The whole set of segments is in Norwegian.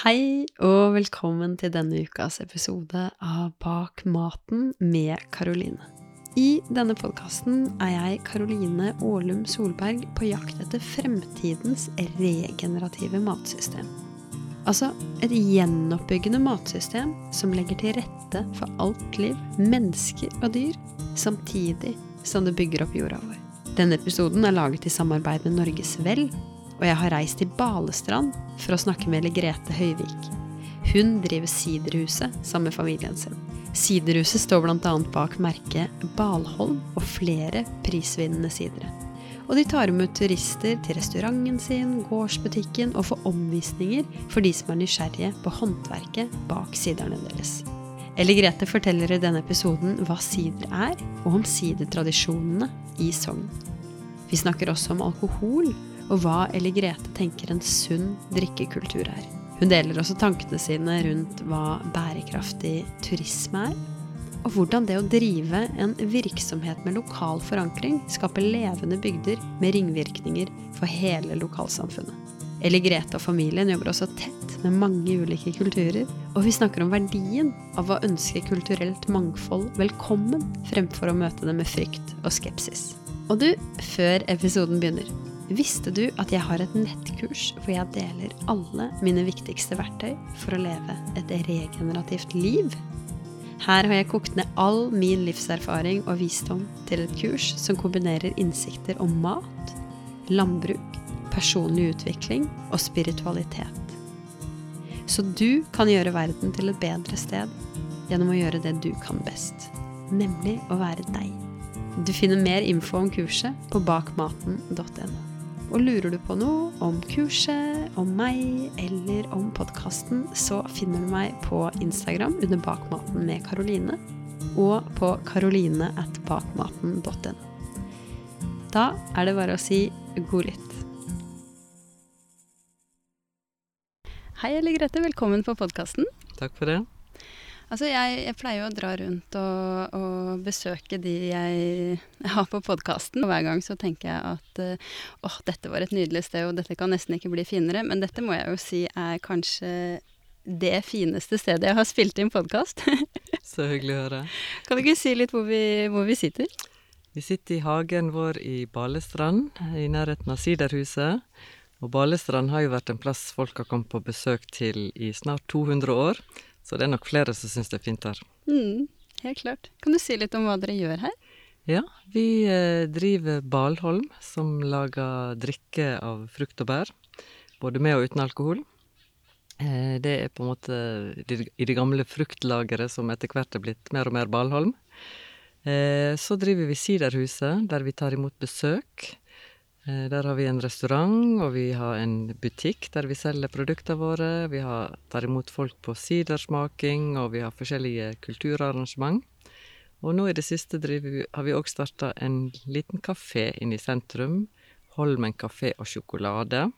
Hei og velkommen til denne ukas episode av Bak maten med Karoline. I denne podkasten er jeg Karoline Aalum Solberg på jakt etter fremtidens regenerative matsystem. Altså et gjenoppbyggende matsystem som legger til rette for alt liv, mennesker og dyr, samtidig som det bygger opp jorda vår. Denne episoden er laget i samarbeid med Norges Vel, og jeg har reist til Balestrand for å snakke med Grete Høyvik. Hun driver Siderhuset sammen med familien sin. Siderhuset står bl.a. bak merket Balholm og flere prisvinnende sidere. Og de tar imot turister til restauranten sin, gårdsbutikken og får omvisninger for de som er nysgjerrige på håndverket bak siderne deres. Elle Grete forteller i denne episoden hva sider er, og om sidertradisjonene i Sogn. Vi snakker også om alkohol, og hva Elle Grete tenker en sunn drikkekultur er. Hun deler også tankene sine rundt hva bærekraftig turisme er, og hvordan det å drive en virksomhet med lokal forankring skaper levende bygder med ringvirkninger for hele lokalsamfunnet. Elle Grete og familien jobber også tett med mange ulike kulturer, og vi snakker om verdien av å ønske kulturelt mangfold velkommen fremfor å møte det med frykt og skepsis. Og du, før episoden begynner, visste du at jeg har et nettkurs hvor jeg deler alle mine viktigste verktøy for å leve et regenerativt liv? Her har jeg kokt ned all min livserfaring og visdom til et kurs som kombinerer innsikter om mat, landbruk, personlig utvikling og spiritualitet. Så du kan gjøre verden til et bedre sted gjennom å gjøre det du kan best, nemlig å være deg. Du finner mer info om kurset på bakmaten.no. Og lurer du på noe om kurset, om meg eller om podkasten, så finner du meg på Instagram under Bakmaten med Karoline og på karoline.bakmaten.no. Da er det bare å si god lytt. Hei, Elle Grete. Velkommen på podkasten. Takk for det. Altså, jeg, jeg, pleier jo å dra rundt og, og besøke de jeg har på podkasten. Og hver gang så tenker jeg at uh, åh, dette var et nydelig sted, og dette kan nesten ikke bli finere. Men dette må jeg jo si er kanskje det fineste stedet jeg har spilt inn podkast. så hyggelig å høre. Kan du ikke si litt hvor vi, hvor vi sitter? Vi sitter i hagen vår i Balestrand, i nærheten av Siderhuset. Og Balestrand har jo vært en plass folk har kommet på besøk til i snart 200 år. Så det er nok flere som syns det er fint her. Mm, helt klart. Kan du si litt om hva dere gjør her? Ja, vi eh, driver Balholm, som lager drikke av frukt og bær. Både med og uten alkohol. Eh, det er på en måte i det gamle fruktlageret som etter hvert er blitt mer og mer Balholm. Eh, så driver vi Siderhuset, der vi tar imot besøk. Eh, der har vi en restaurant, og vi har en butikk der vi selger produktene våre. Vi har, tar imot folk på sidersmaking, og vi har forskjellige kulturarrangement. Og nå i det siste vi, har vi òg starta en liten kafé inne i sentrum. Holmen kafé og sjokolade.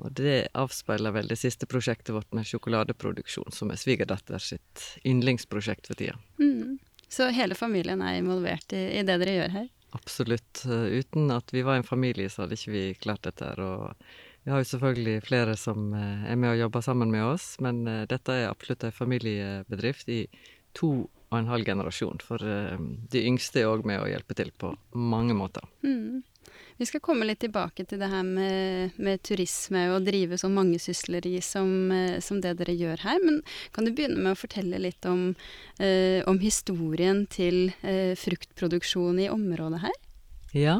Og det avspeiler vel det siste prosjektet vårt med sjokoladeproduksjon, som er svigerdatter sitt yndlingsprosjekt for tida. Mm. Så hele familien er involvert i, i det dere gjør her? Absolutt. Eh, uten at vi var en familie, så hadde ikke vi klart dette. Og vi har jo selvfølgelig flere som eh, er med og jobber sammen med oss, men eh, dette er absolutt en familiebedrift i to og en halv generasjon. For de yngste er òg med å hjelpe til på mange måter. Mm. Vi skal komme litt tilbake til det her med, med turisme og drive så mangesysleri som, som det dere gjør her. Men kan du begynne med å fortelle litt om, eh, om historien til eh, fruktproduksjon i området her? Ja,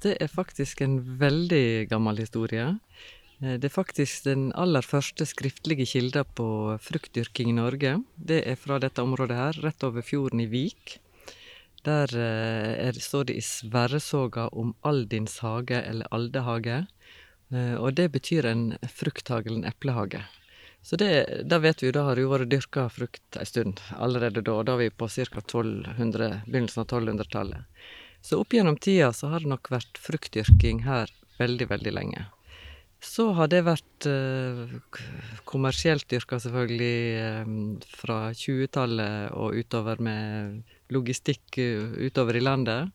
det er faktisk en veldig gammel historie. Eh, det er faktisk den aller første skriftlige kilda på fruktdyrking i Norge. Det er fra dette området her, rett over fjorden i Vik. Der eh, er, står det i Sverresoga om Aldins hage, eller Aldehage. Eh, og det betyr en frukthage eller en eplehage. Så det, da vet vi, jo, da har det jo vært dyrka frukt ei stund allerede da. Da er vi på ca. begynnelsen av 1200-tallet. Så opp gjennom tida så har det nok vært fruktdyrking her veldig, veldig lenge. Så har det vært eh, kommersielt dyrka, selvfølgelig, eh, fra 20-tallet og utover med logistikk uh, utover i landet.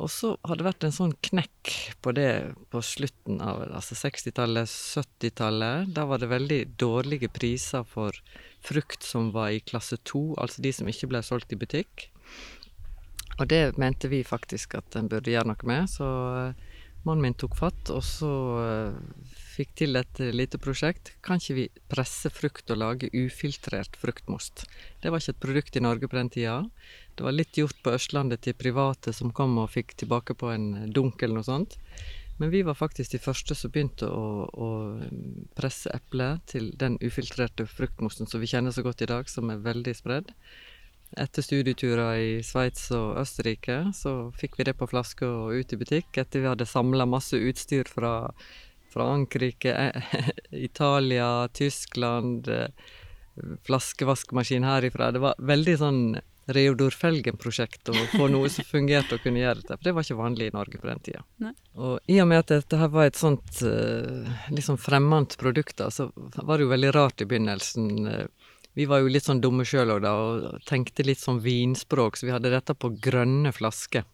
Og så har det vært en sånn knekk på det på slutten av altså 60-tallet, 70-tallet. Da var det veldig dårlige priser for frukt som var i klasse 2, altså de som ikke ble solgt i butikk. Og det mente vi faktisk at en burde gjøre noe med, så eh, mannen min tok fatt, og så uh, fikk til et lite prosjekt. Kan ikke vi presse frukt og lage ufiltrert fruktmost? Det var ikke et produkt i Norge på den tida. Det var litt gjort på Østlandet til private som kom og fikk tilbake på en dunk eller noe sånt. Men vi var faktisk de første som begynte å, å presse eple til den ufiltrerte fruktmosten som vi kjenner så godt i dag, som er veldig spredd. Etter studieturer i Sveits og Østerrike så fikk vi det på flaske og ut i butikk etter vi hadde samla masse utstyr fra Frankrike, Italia, Tyskland, eh, flaskevaskmaskin herifra. Det var veldig sånn Reodor Felgen-prosjekt å få noe som fungerte og kunne gjøre dette. For det var ikke vanlig i Norge på den tida. Og i og med at dette her var et sånt uh, liksom fremmed produkt, da, så var det jo veldig rart i begynnelsen. Vi var jo litt sånn dumme sjøl òg, da, og tenkte litt sånn vinspråk, så vi hadde dette på grønne flasker.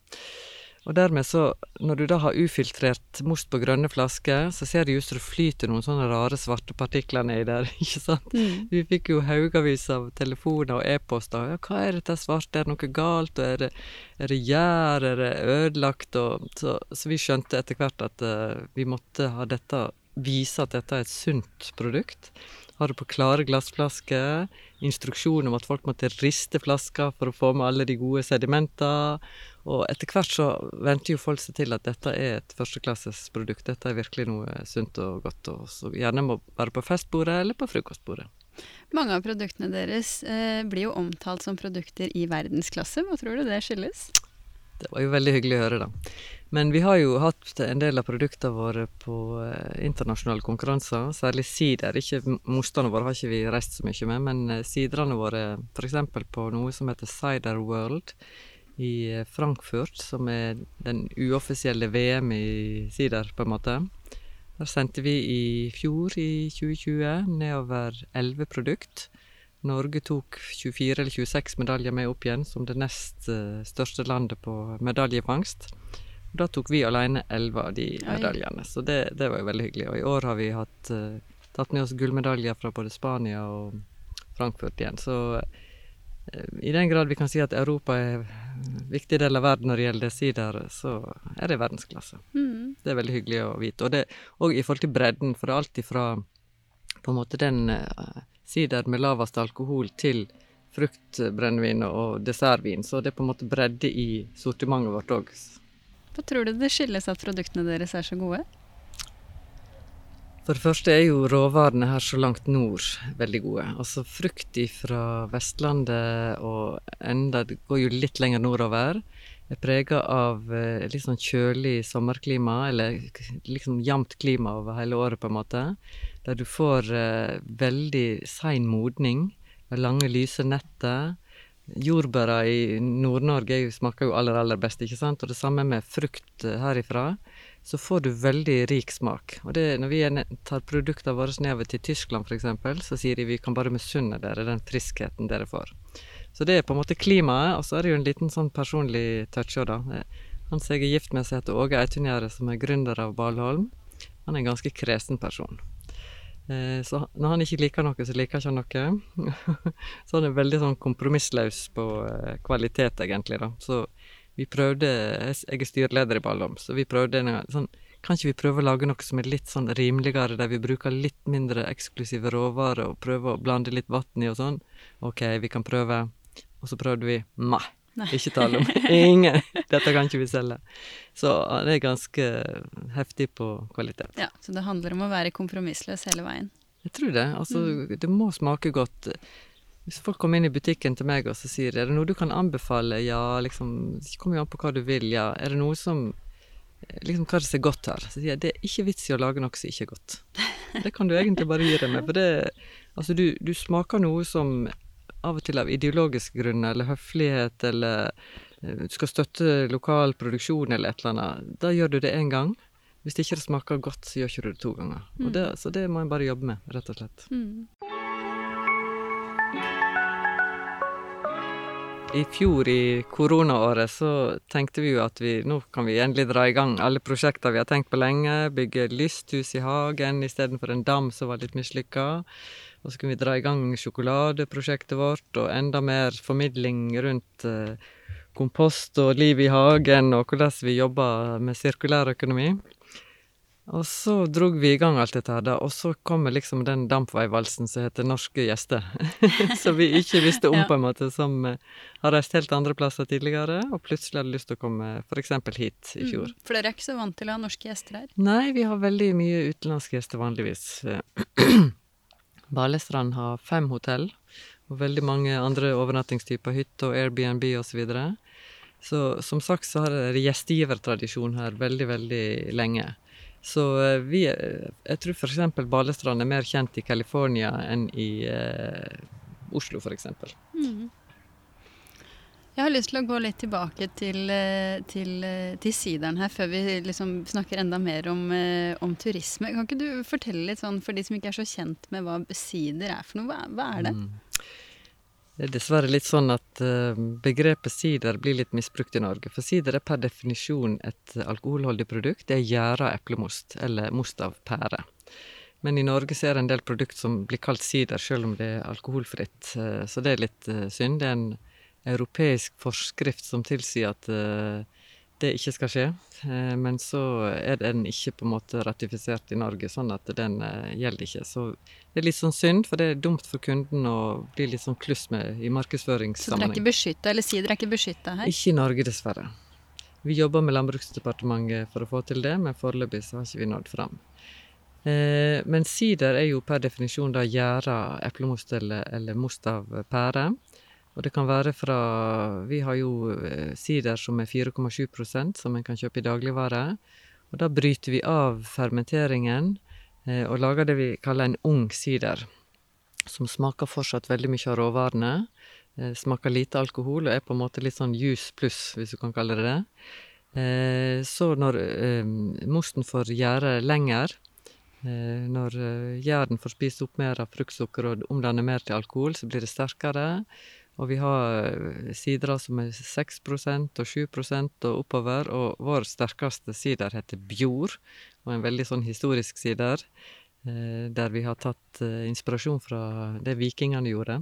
Og dermed så, når du da har ufiltrert most på grønne flasker, så ser det ut som det flyter noen sånne rare svarte partikler nedi der, ikke sant. Mm. Vi fikk jo haugavis av telefoner og e-poster. Ja, hva er dette svarte, er det noe galt, og er det, er det gjær, er det ødelagt, og så, så vi skjønte etter hvert at uh, vi måtte ha dette, vise at dette er et sunt produkt. Har det på klare glassflasker. Instruksjon om at folk måtte riste flasker for å få med alle de gode sedimenter. Og etter hvert så venter jo folk seg til at dette er et førsteklasses produkt. Dette er virkelig noe sunt og godt, og så gjerne må være på festbordet eller på frokostbordet. Mange av produktene deres eh, blir jo omtalt som produkter i verdensklasse. Hva tror du det skyldes? Det var jo veldig hyggelig å høre, da. Men vi har jo hatt en del av produktene våre på eh, internasjonale konkurranser, særlig sider. Ikke Mostene våre har ikke vi reist så mye med, men eh, siderne våre f.eks. på noe som heter Cider World i eh, Frankfurt, som er den uoffisielle VM i sider, på en måte. Der sendte vi i fjor, i 2020, nedover elleve produkt. Norge tok 24 eller 26 medaljer med opp igjen, som det nest største landet på medaljefangst. Da tok vi alene elleve av de medaljene, så det, det, var jo veldig hyggelig. Og i år har vi hatt, uh, tatt med oss gullmedaljer fra både Spania og Frankfurt igjen. Så i den grad vi kan si at Europa er en viktig del av verden når det gjelder sider, så er det verdensklasse. Mm. Det er veldig hyggelig å vite. Og, det, og i forhold til bredden, for det er alt ifra på en måte den uh, sider med lavest alkohol til fruktbrennevin og dessertvin, så det er på en måte bredde i sortimentet vårt òg. Hva tror du det skyldes at produktene deres er så gode? For det første er jo råvarene her så langt nord veldig gode. Altså frukt fra Vestlandet og enda Det går jo litt lenger nordover. Er prega av eh, litt sånn kjølig sommerklima, eller liksom jevnt klima over hele året, på en måte. Der du får eh, veldig sein modning, lange, lyse netter Jordbæra i Nord-Norge smaker jo aller, aller best, ikke sant. Og det samme med frukt eh, herifra. Så får du veldig rik smak. Og det, når vi tar produktene våre nedover til Tyskland f.eks., så sier de vi kan bare misunne dere den friskheten dere får. Så det er på en måte klimaet, og så er det jo en liten sånn personlig touch òg, da. Eh, han som jeg er gift med, som heter Åge Eitungjerde, som er gründer av Balholm. Han er en ganske kresen person. Eh, så når han ikke liker noe, så liker ikke han noe. så han er veldig sånn kompromissløs på eh, kvalitet, egentlig, da. Så vi prøvde Jeg er styreleder i Ballom, så vi prøvde en sånn Kan ikke vi prøve å lage noe som er litt sånn rimeligere, der vi bruker litt mindre eksklusive råvarer, og prøver å blande litt vann i og sånn? OK, vi kan prøve. Og så prøvde vi. Nei. Nei. Ikke tale om. Ingen! Dette kan ikke vi selge. Så det er ganske heftig på kvalitet. Ja, Så det handler om å være kompromissløs hele veien? Jeg tror det. Altså, mm. det må smake godt. Hvis folk kommer inn i butikken til meg og så sier er det noe du kan anbefale, ja, liksom, det kommer jo an på hva du vil, ja. Er det noe som liksom hva det ser godt her. Så sier jeg det er ikke vits i å lage noe som ikke er godt. Det kan du egentlig bare gi deg med. For det, altså du, du smaker noe som av og til av ideologiske grunner eller høflighet eller eh, du skal støtte lokal produksjon eller et eller annet, da gjør du det én gang. Hvis det ikke smaker godt, så gjør ikke du det to ganger. Mm. Det, så det må en bare jobbe med, rett og slett. Mm. I fjor, i koronaåret, så tenkte vi jo at vi, nå kan vi endelig dra i gang alle prosjekter vi har tenkt på lenge. Bygge lysthus i hagen istedenfor en dam som var litt mislykka. Og så kunne vi dra i gang sjokoladeprosjektet vårt, og enda mer formidling rundt eh, kompost og liv i hagen, og hvordan vi jobber med sirkulær økonomi. Og så drog vi i gang alt dette her, da, og så kommer liksom den dampveivalsen som heter Norske gjester. som vi ikke visste om, ja. på en måte, som uh, har reist helt andre plasser tidligere, og plutselig hadde lyst til å komme f.eks. hit i mm, fjor. Mm, for dere er ikke så vant til å ha norske gjester her? Nei, vi har veldig mye utenlandske gjester vanligvis. Balestrand har fem hotell, og veldig mange andre overnattingstyper, hytte og Airbnb osv. Så, så som sagt så har det gjestgivertradisjon her veldig, veldig lenge. Så eh, vi eh, Jeg tror f.eks. Balestrand er mer kjent i California enn i eh, Oslo, f.eks. Mm. Jeg har lyst til å gå litt tilbake til, eh, til, til sideren her, før vi liksom snakker enda mer om, om, turisme. Kan ikke du fortelle litt sånn, for de som ikke er så kjent med hva sider er for noe, hva, hva er det? Mm. Det er dessverre litt sånn at uh, begrepet sider blir litt misbrukt i Norge. For sider er per definisjon et alkoholholdig produkt. Det er gjæra eplemost, eller most av pære. Men i Norge så er det en del produkt som blir kalt sider, selv om det er alkoholfritt. Uh, så det er litt uh, synd. Det er en europeisk forskrift som tilsier at det ikke skal skje. Eh, men så er den ikke på en måte ratifisert i Norge, sånn at den eh, gjelder ikke. Så det er litt sånn synd, for det er dumt for kunden å bli litt sånn kluss med i markedsføringssammenheng. Så dere er ikke beskytta, eller sider er ikke beskytta her? Ikke i Norge, dessverre. Vi jobber med Landbruksdepartementet for å få til det, men foreløpig så har ikke vi nådd fram. Eh, men sider er jo per definisjon da gjæra eplemost eller, eller most av pære. Og det kan være fra Vi har jo eh, sider som er 4,7% som en kan kjøpe i dagligvare. Og da bryter vi av fermenteringen eh, og lager det vi kaller en ung sider. Som smaker fortsatt veldig mye av råvarene. Eh, smaker lite alkohol og er på en måte litt sånn juice pluss, hvis du kan kalle det det. Eh, så når eh, mosten får gjære lenger, eh, når gjæren får spist opp mer av fruktsukker og omdanner mer til alkohol, så blir det sterkere. Og vi har sider som er 6% og 7% og oppover. Og vår sterkeste sider heter Bjord, og en veldig sånn historisk sider. Eh, der vi har tatt eh, inspirasjon fra det vikingene gjorde.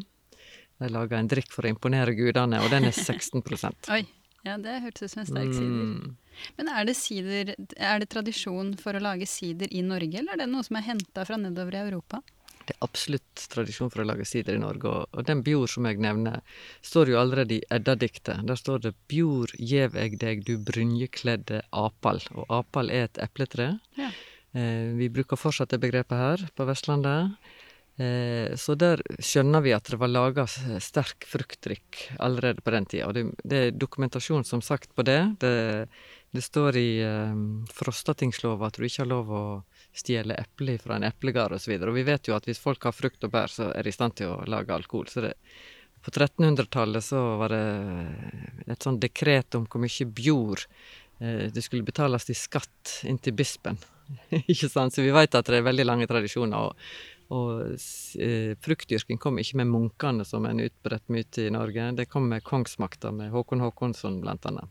De laga en drikk for å imponere gudene, og den er 16% Oi, ja, det hørtes ut som en sterk sider. Mm. Men er det, sider, er det tradisjon for å lage sider i Norge, eller er det noe som er henta fra nedover i Europa? Det er absolutt tradisjon for å lage sider i Norge, og, og den Bjord som jeg nevner, står jo allerede i Edda-diktet. Der står det 'Bjord gjev eg deg, du brynjekledde apal'. Og apal er et epletre. Ja. Eh, vi bruker fortsatt det begrepet her på Vestlandet. Eh, så der skjønner vi at det var laga sterk fruktdrikk allerede på den tida. Og det, det, er dokumentasjon, som sagt, på det. Det, det står i eh, Frostatingslova at du ikke har lov å stjele eple fra en eplegard osv. Og, så og vi vet jo at hvis folk har frukt og bær, så er de i stand til å lage alkohol. Så det, på 1300-tallet så var det et sånn dekret om hvor mye bjord eh, det skulle betales i skatt inn til bispen. ikke sant? Så vi vet at det er veldig lange tradisjoner. og og eh, fruktdyrking kom ikke med munkene som en utbredt myte i Norge. Det kom med kongsmakta, med Håkon Håkonsson blant annet.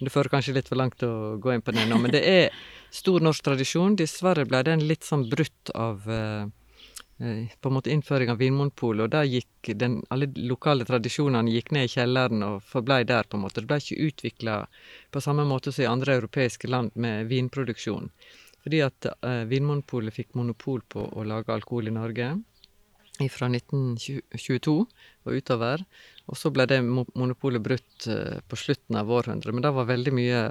Det fører kanskje litt for langt å gå inn på det nå, men det er stor norsk tradisjon. Dessverre ble den litt sånn brutt av eh, eh på en måte innføring av Vinmonopolet, og da gikk den, alle lokale tradisjonene gikk ned i kjelleren og forblei der, på en måte. Det ble ikke utvikla på samme måte som i andre europeiske land med vinproduksjon. Fordi at eh, Vinmonopolet fikk monopol på å lage alkohol i Norge fra 1922 og utover. Og så ble det monopolet brutt eh, på slutten av århundret. Men da var veldig mye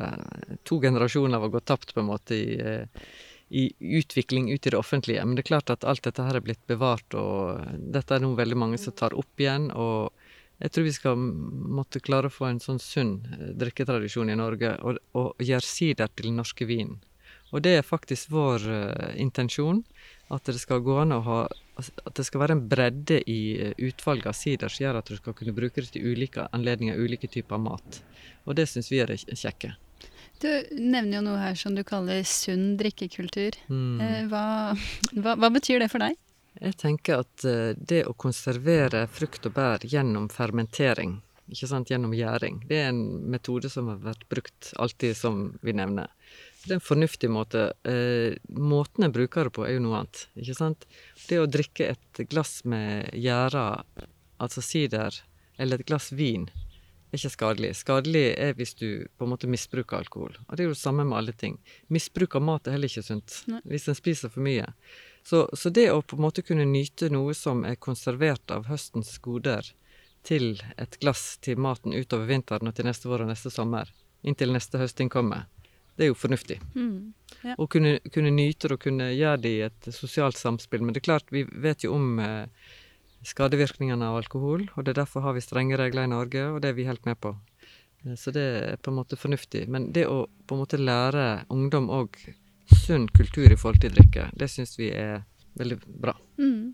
To generasjoner var gått tapt, på en måte, i, eh, i, utvikling ut i det offentlige. Men det er klart at alt dette her er blitt bevart, og dette er nå veldig mange som tar opp igjen. og jeg tror vi skal måtte klare å få en sånn sunn eh, drikketradisjon i Norge, og, og gjøre sider til norske vin. Og det er faktisk vår uh, intensjon. At det skal gå an å ha At det skal være en bredde i uh, utvalget av sider som gjør at du skal kunne bruke det til ulike anledninger, ulike typer mat. Og det syns vi er kjekke. Du nevner jo noe her som du kaller sunn drikkekultur. Mm. Eh, hva, hva, hva, betyr det for deg? Jeg tenker at det å konservere frukt og bær gjennom fermentering ikke sant, gjennom gjæring. Det er en metode som har vært brukt alltid, som vi nevner. Det er en fornuftig måte. Eh, måten en bruker det på, er jo noe annet. ikke sant? Det å drikke et glass med gjæra, altså sider, eller et glass vin, er ikke skadelig. Skadelig er hvis du på en måte misbruker alkohol. Og det er jo det samme med alle ting. Misbruk av mat er heller ikke sunt. Nei. Hvis en spiser for mye. Så, så det å på en måte kunne nyte noe som er konservert av høstens goder, til et glass til maten utover vinteren og til neste vår og neste sommer, inntil neste høsting kommer, det er jo fornuftig. Mm. Å kunne, kunne nyte det og kunne gjøre det i et sosialt samspill. Men det er klart, vi vet jo om eh, skadevirkningene av alkohol, og det er derfor har vi strenge regler i Norge, og det er vi helt med på. Eh, Så det er på en måte fornuftig. Men det å på en måte lære ungdom òg sunn kultur i forhold til drikke, det syns vi er veldig bra. Mm.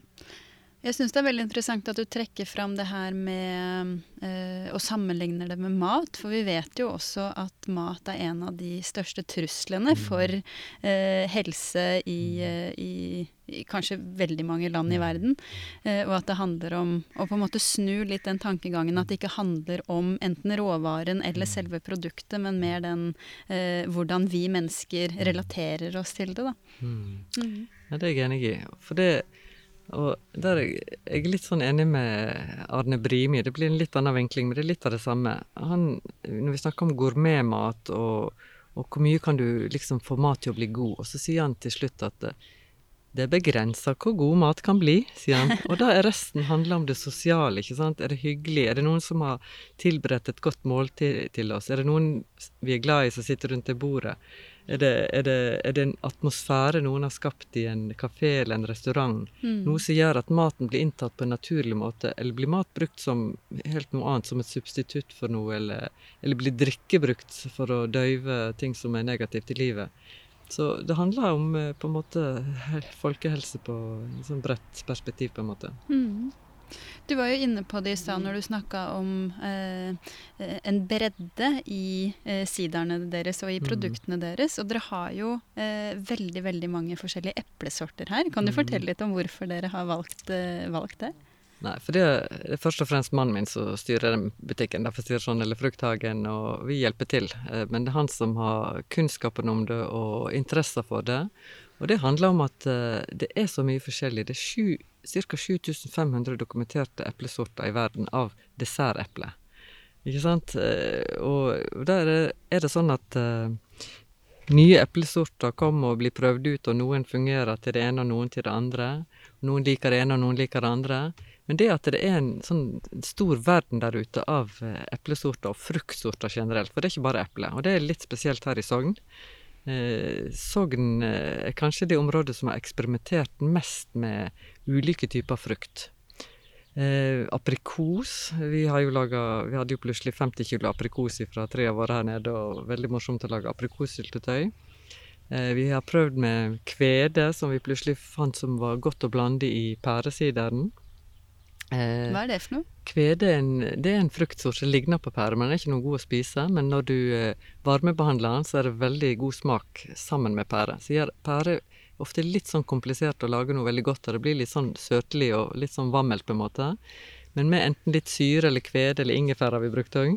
Jeg syns det er veldig interessant at du trekker fram det her med eh, og sammenligner det med mat. For vi vet jo også at mat er en av de største truslene for eh, helse i, eh, i, i kanskje veldig mange land i verden. Eh, og at det handler om å på en måte snu litt den tankegangen at det ikke handler om enten råvaren eller selve produktet, men mer den eh, hvordan vi mennesker relaterer oss til det. Da. Mm. Mm. Ja, det er jeg enig i. For det og der er jeg, litt sånn enig med Arne Brimi. Det blir en litt annen vinkling, men det er litt av det samme. Han, når vi snakker om gourmetmat og, og hvor mye kan du liksom få mat til å bli god, og så sier han til slutt at det, det er begrensa hvor god mat kan bli, sier han. Og da er resten handla om det sosiale, ikke sant. Er det hyggelig? Er det noen som har tilberedt et godt måltid til oss? Er det noen vi er glad i som sitter rundt det bordet? Er det, er, det, er det en atmosfære noen har skapt i en kafé eller en restaurant? Mm. Noe som gjør at maten blir inntatt på en naturlig måte, eller blir mat brukt som helt noe annet, som et substitutt for noe, eller, eller blir drikke brukt for å døyve ting som er negativt i livet. Så det handler om eh, på en måte folkehelse på et sånn bredt perspektiv, på en måte. Mm. Du var jo inne på det i stad når du snakka om eh, en bredde i eh, siderne deres og i Mm. produktene deres. Og dere har jo eh, veldig veldig mange forskjellige eplesorter her. Kan du Mm. fortelle litt om hvorfor dere har valgt, eh, valgt det? Nei, for det er først og fremst mannen min som styrer den butikken, derfor styrer sånn eller Frukthagen, og vi hjelper til. Eh, Men det er han som har kunnskapen om det og interesser for det. Og det handler om at eh, det er så mye forskjellig. Det er sju, ca. 7500 dokumenterte eplesorter i verden av desserteple. Ikke sant? Eh, Og der er det- sånn at eh, nye eplesorter kommer og blir prøvd ut, og noen fungerer til det ene og noen til det andre. Noen liker det ene, og noen liker det andre. Men det at det er en sånn stor verden der ute av eh, eplesorter og fruktsorter generelt, for det er ikke bare eple, og det er litt spesielt her i Sogn. Eh, Sogn eh, er kanskje det området som har eksperimentert mest med ulike typer frukt. Eh, aprikos. Vi, har jo laget, vi hadde jo plutselig 50 kilo aprikos fra treet våre her nede, og veldig morsomt å lage aprikossyltetøy. Eh, vi har prøvd med kvede, som vi plutselig fant som var godt å blande i pæresideren. Eh, Hva er det for noe? Kvede er en, det er en fruktsort som ligner på pære, men den er ikke noe god å spise. Men når du eh, varmebehandler den, så er det veldig god smak sammen med pære. Så gjør pære ofte litt sånn komplisert å lage noe veldig godt og Det blir litt sånn søtlig og litt sånn vammelt på en måte. Men med enten litt syre eller kvede eller ingefær har vi brukt òg,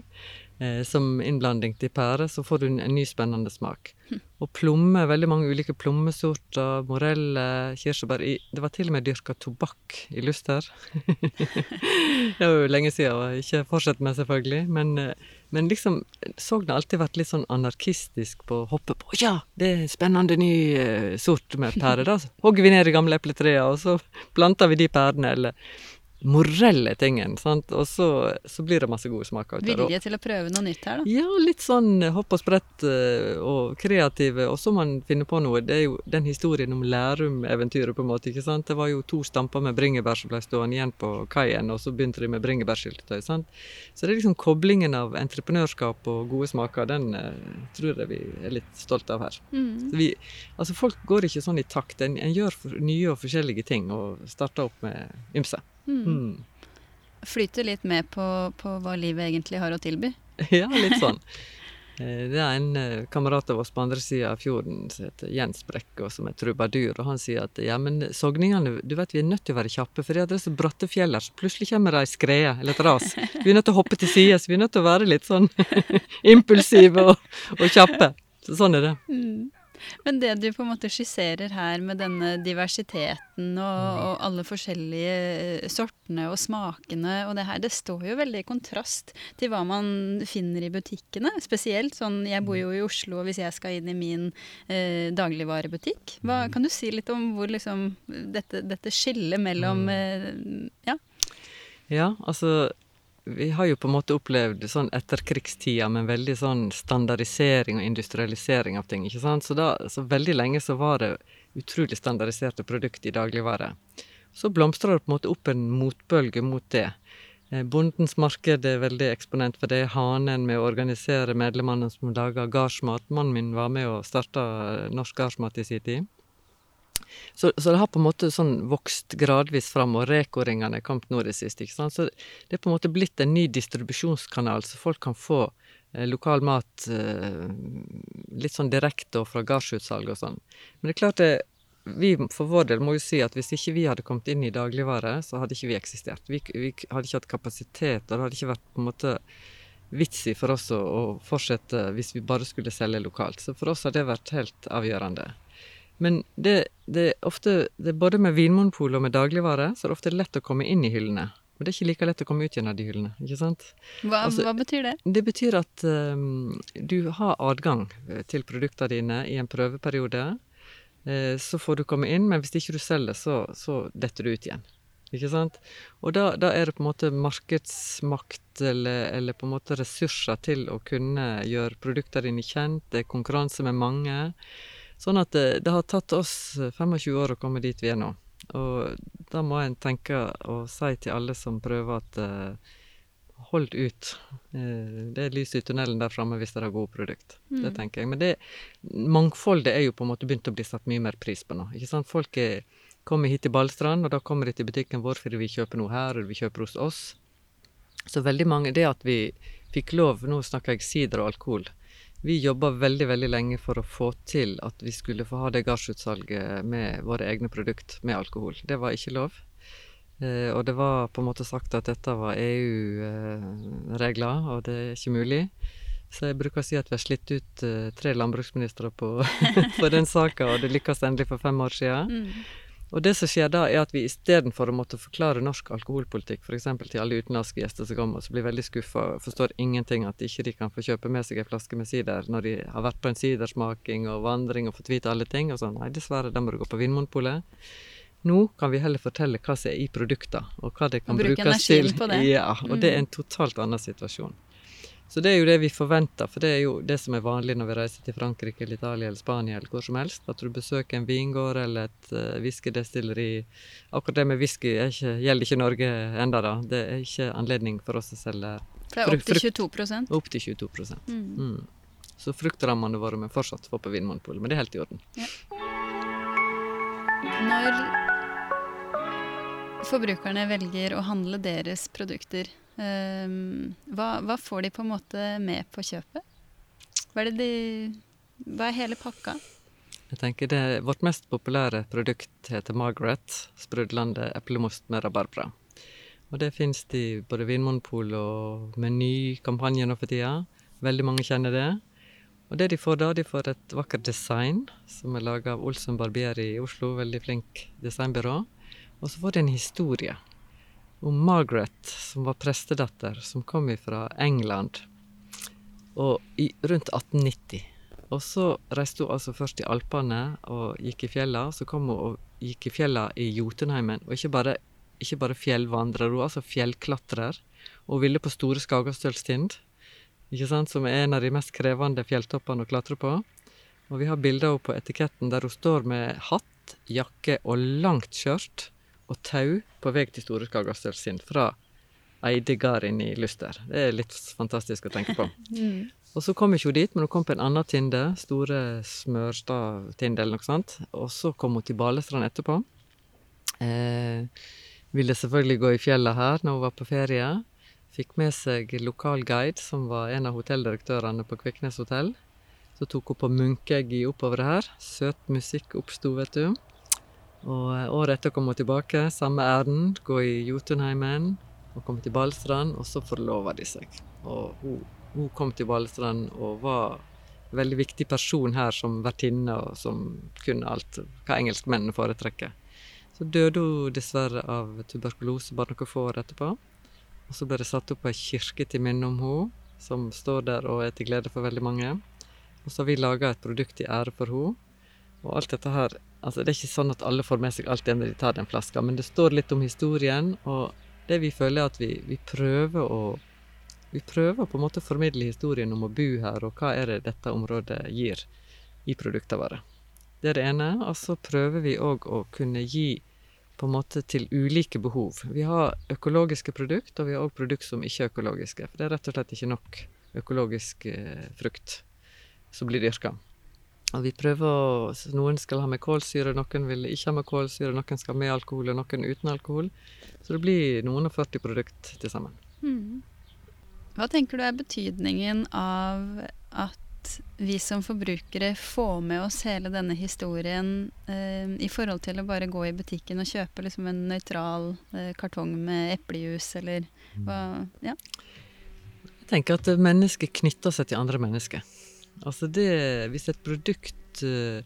som innblanding til pære, så får du en, ny spennende smak. Og plomme, veldig mange ulike plommesorter, moreller, kirsebær i, Det var til og med dyrka tobakk i Luster. det var jo lenge siden, og ikke fortsett med, selvfølgelig. Men, eh, men liksom, Sogn har alltid vært litt sånn anarkistisk på å hoppe på Ja, det er en spennende ny eh, sort med pære, da. Så hogger vi ned de gamle epletrærne, og så planter vi de pærene, eller morell er tingen, sant. Og så, så blir det masse gode smaker ut av det. Vilje til å prøve noe nytt her, da. ja, litt sånn hopp og sprett eh, og kreative, og så man finne på noe. Det er jo den historien om Lærum-eventyret, på en måte. ikke sant? Det var jo to stamper med bringebær som ble stående igjen på kaien, og så begynte de med bringebærsyltetøy. sant? Så det er liksom koblingen av entreprenørskap og gode smaker, den uh, tror jeg vi er litt stolte av her. Mm. Så vi, altså Folk går ikke sånn i takt. En, en gjør nye og forskjellige ting, og starter opp med ymse. Mm. Mm. Flyter litt med på, på hva livet egentlig har å tilby. Ja, litt sånn. Eh, det er en eh, kamerat av oss på andre sida av fjorden som heter Jens Brekke, som er trubadur, og han sier at ja, men sogningene, du vet vi er nødt til å være kjappe, for det er så bratte fjell her, så plutselig kommer det ei skrede eller et ras. Vi er nødt til å hoppe til side, så vi er nødt til å være litt sånn impulsive og, og kjappe. Så sånn er det. Mm. Men det du på en måte skisserer her med denne diversiteten og, Mm. og alle forskjellige eh, sortene og smakene og det her, det står jo veldig i kontrast til hva man finner i butikkene. Spesielt sånn Jeg bor jo i Oslo, og hvis jeg skal inn i min eh, dagligvarebutikk hva, Mm. Kan du si litt om hvor liksom dette, dette skillet mellom Mm. eh, Ja. Ja, altså vi har jo på en måte opplevd sånn etterkrigstida med veldig sånn standardisering og industrialisering av ting. ikke sant? Så, da, så veldig lenge så var det utrolig standardiserte produkter i dagligvare. Så blomstrer det på en måte opp en motbølge mot det. Eh, Bondens marked er veldig eksponent for det. Hanen med å organisere medlemmene som lager gardsmat. Mannen min var med og starta Norsk Gardsmat i sin tid. Så, så det har på en måte sånn vokst gradvis fram, og Reko-ringene kommet nå i det siste. ikke sant? Så det er på en måte blitt en ny distribusjonskanal, så folk kan få eh, lokal mat eh, litt sånn direkte og fra gardsutsalg og sånn. Men det er klart det, vi for vår del må jo si at hvis ikke vi hadde kommet inn i dagligvare, så hadde ikke vi eksistert. Vi, vi hadde ikke hatt kapasitet, og det hadde ikke vært på en måte vits i for oss å, å fortsette hvis vi bare skulle selge lokalt. Så for oss har det vært helt avgjørende. Men det, det er ofte, det er både med Vinmonopolet og med dagligvare, så er det ofte lett å komme inn i hyllene. Men det er ikke like lett å komme ut igjen av de hyllene. ikke sant? Hva, Altså- hva betyr det? Det betyr at um, du har adgang eh, til produktene dine i en prøveperiode. Eh, så får du komme inn, men hvis ikke du selger, så, så detter du ut igjen. Ikke sant? Og da, da er det på en måte markedsmakt eller, eller på en måte ressurser til å kunne gjøre produktene dine kjent. Det er konkurranse med mange. Sånn at det, det har tatt oss 25 år å komme dit vi er nå. Og da må en tenke og si til alle som prøver at uh, hold ut. Eh, det er lys i tunnelen der framme hvis dere har gode produkt. Det Mm. tenker jeg. Men det, mangfoldet er jo på en måte begynt å bli satt mye mer pris på nå. ikke sant? Folk er, kommer hit til Ballstrand, og da kommer de til butikken vår fordi vi kjøper noe her, eller vi kjøper hos oss. Så veldig mange Det at vi fikk lov Nå snakker jeg sider og alkohol. Vi jobba veldig veldig lenge for å få til at vi skulle få ha det gardsutsalget med våre egne produkt med alkohol. Det var ikke lov. Eh, og det var på en måte sagt at dette var EU-regler, og det er ikke mulig. Så jeg bruker å si at vi har slitt ut eh, tre landbruksministre på, på den saka, og det lykkes endelig for fem år siden. Mm. Og det som skjer da, er at vi istedenfor å måtte forklare norsk alkoholpolitikk f.eks. til alle utenlandske gjester som kommer, som blir veldig skuffa og forstår ingenting at ikke de kan få kjøpe med seg en flaske med sider når de har vært på en sidersmaking og vandring og fått vite alle ting. Og sånn. Nei, dessverre, da må du gå på Vinmonopolet. Nå kan vi heller fortelle hva som er i produktene, og hva det kan brukes til. på det. Ja, og det er en totalt annen situasjon. Så det er jo det vi forventer, for det er jo det som er vanlig når vi reiser til Frankrike eller Italia eller Spania eller hvor som helst. At du besøker en vingård eller et uh, whiskydestilleri. Akkurat det med whisky er ikke, gjelder ikke Norge enda da. Det er ikke anledning for oss å selge frukt. det er opp til Frukt- 22 opp til 22 mm. mm. Så fruktrammene våre må fortsatt få på Vinmonopolet, men det er helt i orden. Når forbrukerne velger å handle deres produkter, hva, hva får de på en måte med på kjøpet? Hva er, de, hva er hele pakka? Jeg tenker det, Vårt mest populære produkt heter Margaret, sprudlende eplemost med rabarbra. Og det fins i både Vinmonopol og Meny-kampanjen nå for tida. Veldig mange kjenner det. Og det de får da, de får et vakkert design som er laga av Olsen Barbieri i Oslo, veldig flink designbyrå. Og så får de en historie om Margaret, som var prestedatter, som kom fra England i, rundt 1890. Og så reiste hun altså først i Alpene og gikk i fjella. Så kom hun og gikk i fjella i Jotunheimen. Og ikke bare, ikke bare fjellvandrer, hun altså fjellklatrer. Og ville på Store Skagastølstind, ikke sant, som er en av de mest krevende fjelltoppene å klatre på. Og vi har bilder av henne på etiketten der hun står med hatt, jakke og langt skjørt og tau på vei til Store Skagastølstind fra Eidegarden i Luster. Det er litt fantastisk å tenke på. Mm. Og så kom ikke hun dit, men hun kom på en annen tinde, Store Smørstad-tinde eller noe sånt. Og så kom hun til Balestrand etterpå. Eh, ville selvfølgelig gå i fjellet her når hun var på ferie. Fikk med seg lokal guide, som var en av hotelldirektørene på Kviknes hotell. Så tok hun på Munkeggi oppover her. Søt musikk oppsto, vet du. Og eh, året etter kom hun tilbake, samme ærend, gå i Jotunheimen og komme til Balestrand, og så forlova de seg. Og hun, hun kom til Balestrand og var en veldig viktig person her som vertinne, og som kunne alt hva engelskmennene foretrekker. Så døde hun dessverre av tuberkulose bare noen få år etterpå. Og så ble det satt opp ei kirke til minne om henne, som står der og er til glede for veldig mange. Og så har vi laga et produkt i ære for henne. Og alt dette her Altså, det er ikke sånn at alle får med seg alt det når de tar den flaska, men det står litt om historien, og det vi føler er at vi, vi prøver å vi prøver på en måte å formidle historien om å bo her, og hva er det dette området gir i produktene våre. Det er det ene. Og så prøver vi òg å kunne gi på en måte til ulike behov. Vi har økologiske produkter, og vi har òg produkter som ikke er økologiske. For det er rett og slett ikke nok økologisk eh, frukt som blir dyrka. Og vi prøver Noen skal ha med kålsyre, noen vil ikke ha med kålsyre, noen skal ha med alkohol, og noen uten alkohol. Så det blir noen og 40 produkt til sammen. Mm. Hva tenker du er betydningen av at vi som forbrukere får med oss hele denne historien eh, i forhold til å bare gå i butikken og kjøpe liksom en nøytral eh, kartong med eplejus, eller hva Ja. Jeg tenker at mennesket knytter seg til andre mennesker. Altså det Hvis et produkt eh,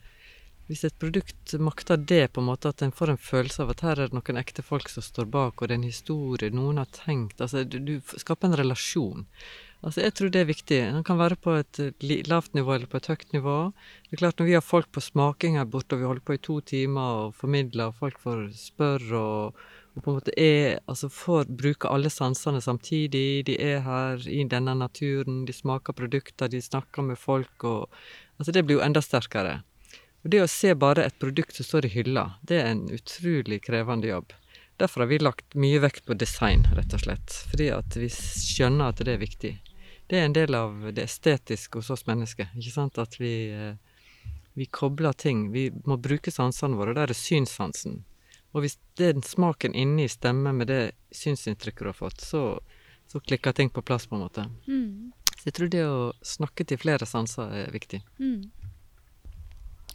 hvis et produkt makter det, på en måte at en får en følelse av at her er det noen ekte folk som står bak, og det er en historie noen har tenkt altså Du, du skaper en relasjon. Altså Jeg tror det er viktig. Den kan være på et lavt nivå eller på et høyt nivå. Det er klart Når vi har folk på smaking her borte, og vi holder på i to timer og formidler, og folk får spørre og, og på en måte er, altså får bruke alle sansene samtidig. De er her i denne naturen, de smaker produkter, de snakker med folk. og altså Det blir jo enda sterkere. Og det å se bare et produkt som står i hylla, det er en utrolig krevende jobb. Derfor har vi lagt mye vekt på design, rett og slett. Fordi at vi skjønner at det er viktig. Det er en del av det estetiske hos oss mennesker. ikke sant? At vi, eh, vi kobler ting. Vi må bruke sansene våre, og der er synssansen. Og hvis den smaken inni stemmer med det synsinntrykket du har fått, så, så klikker ting på plass, på en måte. Mm. Så jeg tror det å snakke til flere sanser er viktig. Mm.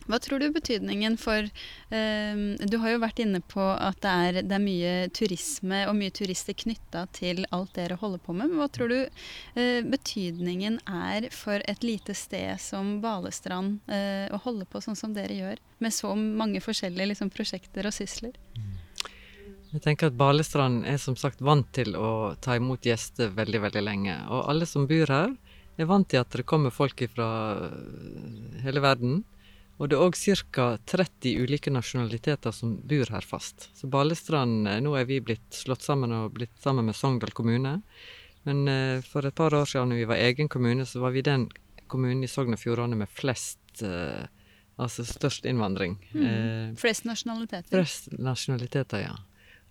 Hva tror du betydningen for eh, Du har jo vært inne på at det er, det er mye turisme og mye turister knytta til alt dere holder på med. Men hva tror du eh, betydningen er for et lite sted som Balestrand eh, å holde på sånn som dere gjør, med så mange forskjellige liksom, prosjekter og sysler? Jeg tenker at Balestrand er som sagt vant til å ta imot gjester veldig, veldig lenge. Og alle som bor her, er vant til at det kommer folk fra hele verden. Og det er òg ca. 30 ulike nasjonaliteter som bor her fast. Så Balestrand eh, Nå er vi blitt slått sammen og blitt sammen med Sogndal kommune. Men eh, for et par år siden når vi var egen kommune, så var vi den kommunen i Sogn og Fjordane med flest eh, Altså størst innvandring. Mm. Eh, flest nasjonaliteter. Flest nasjonaliteter, ja.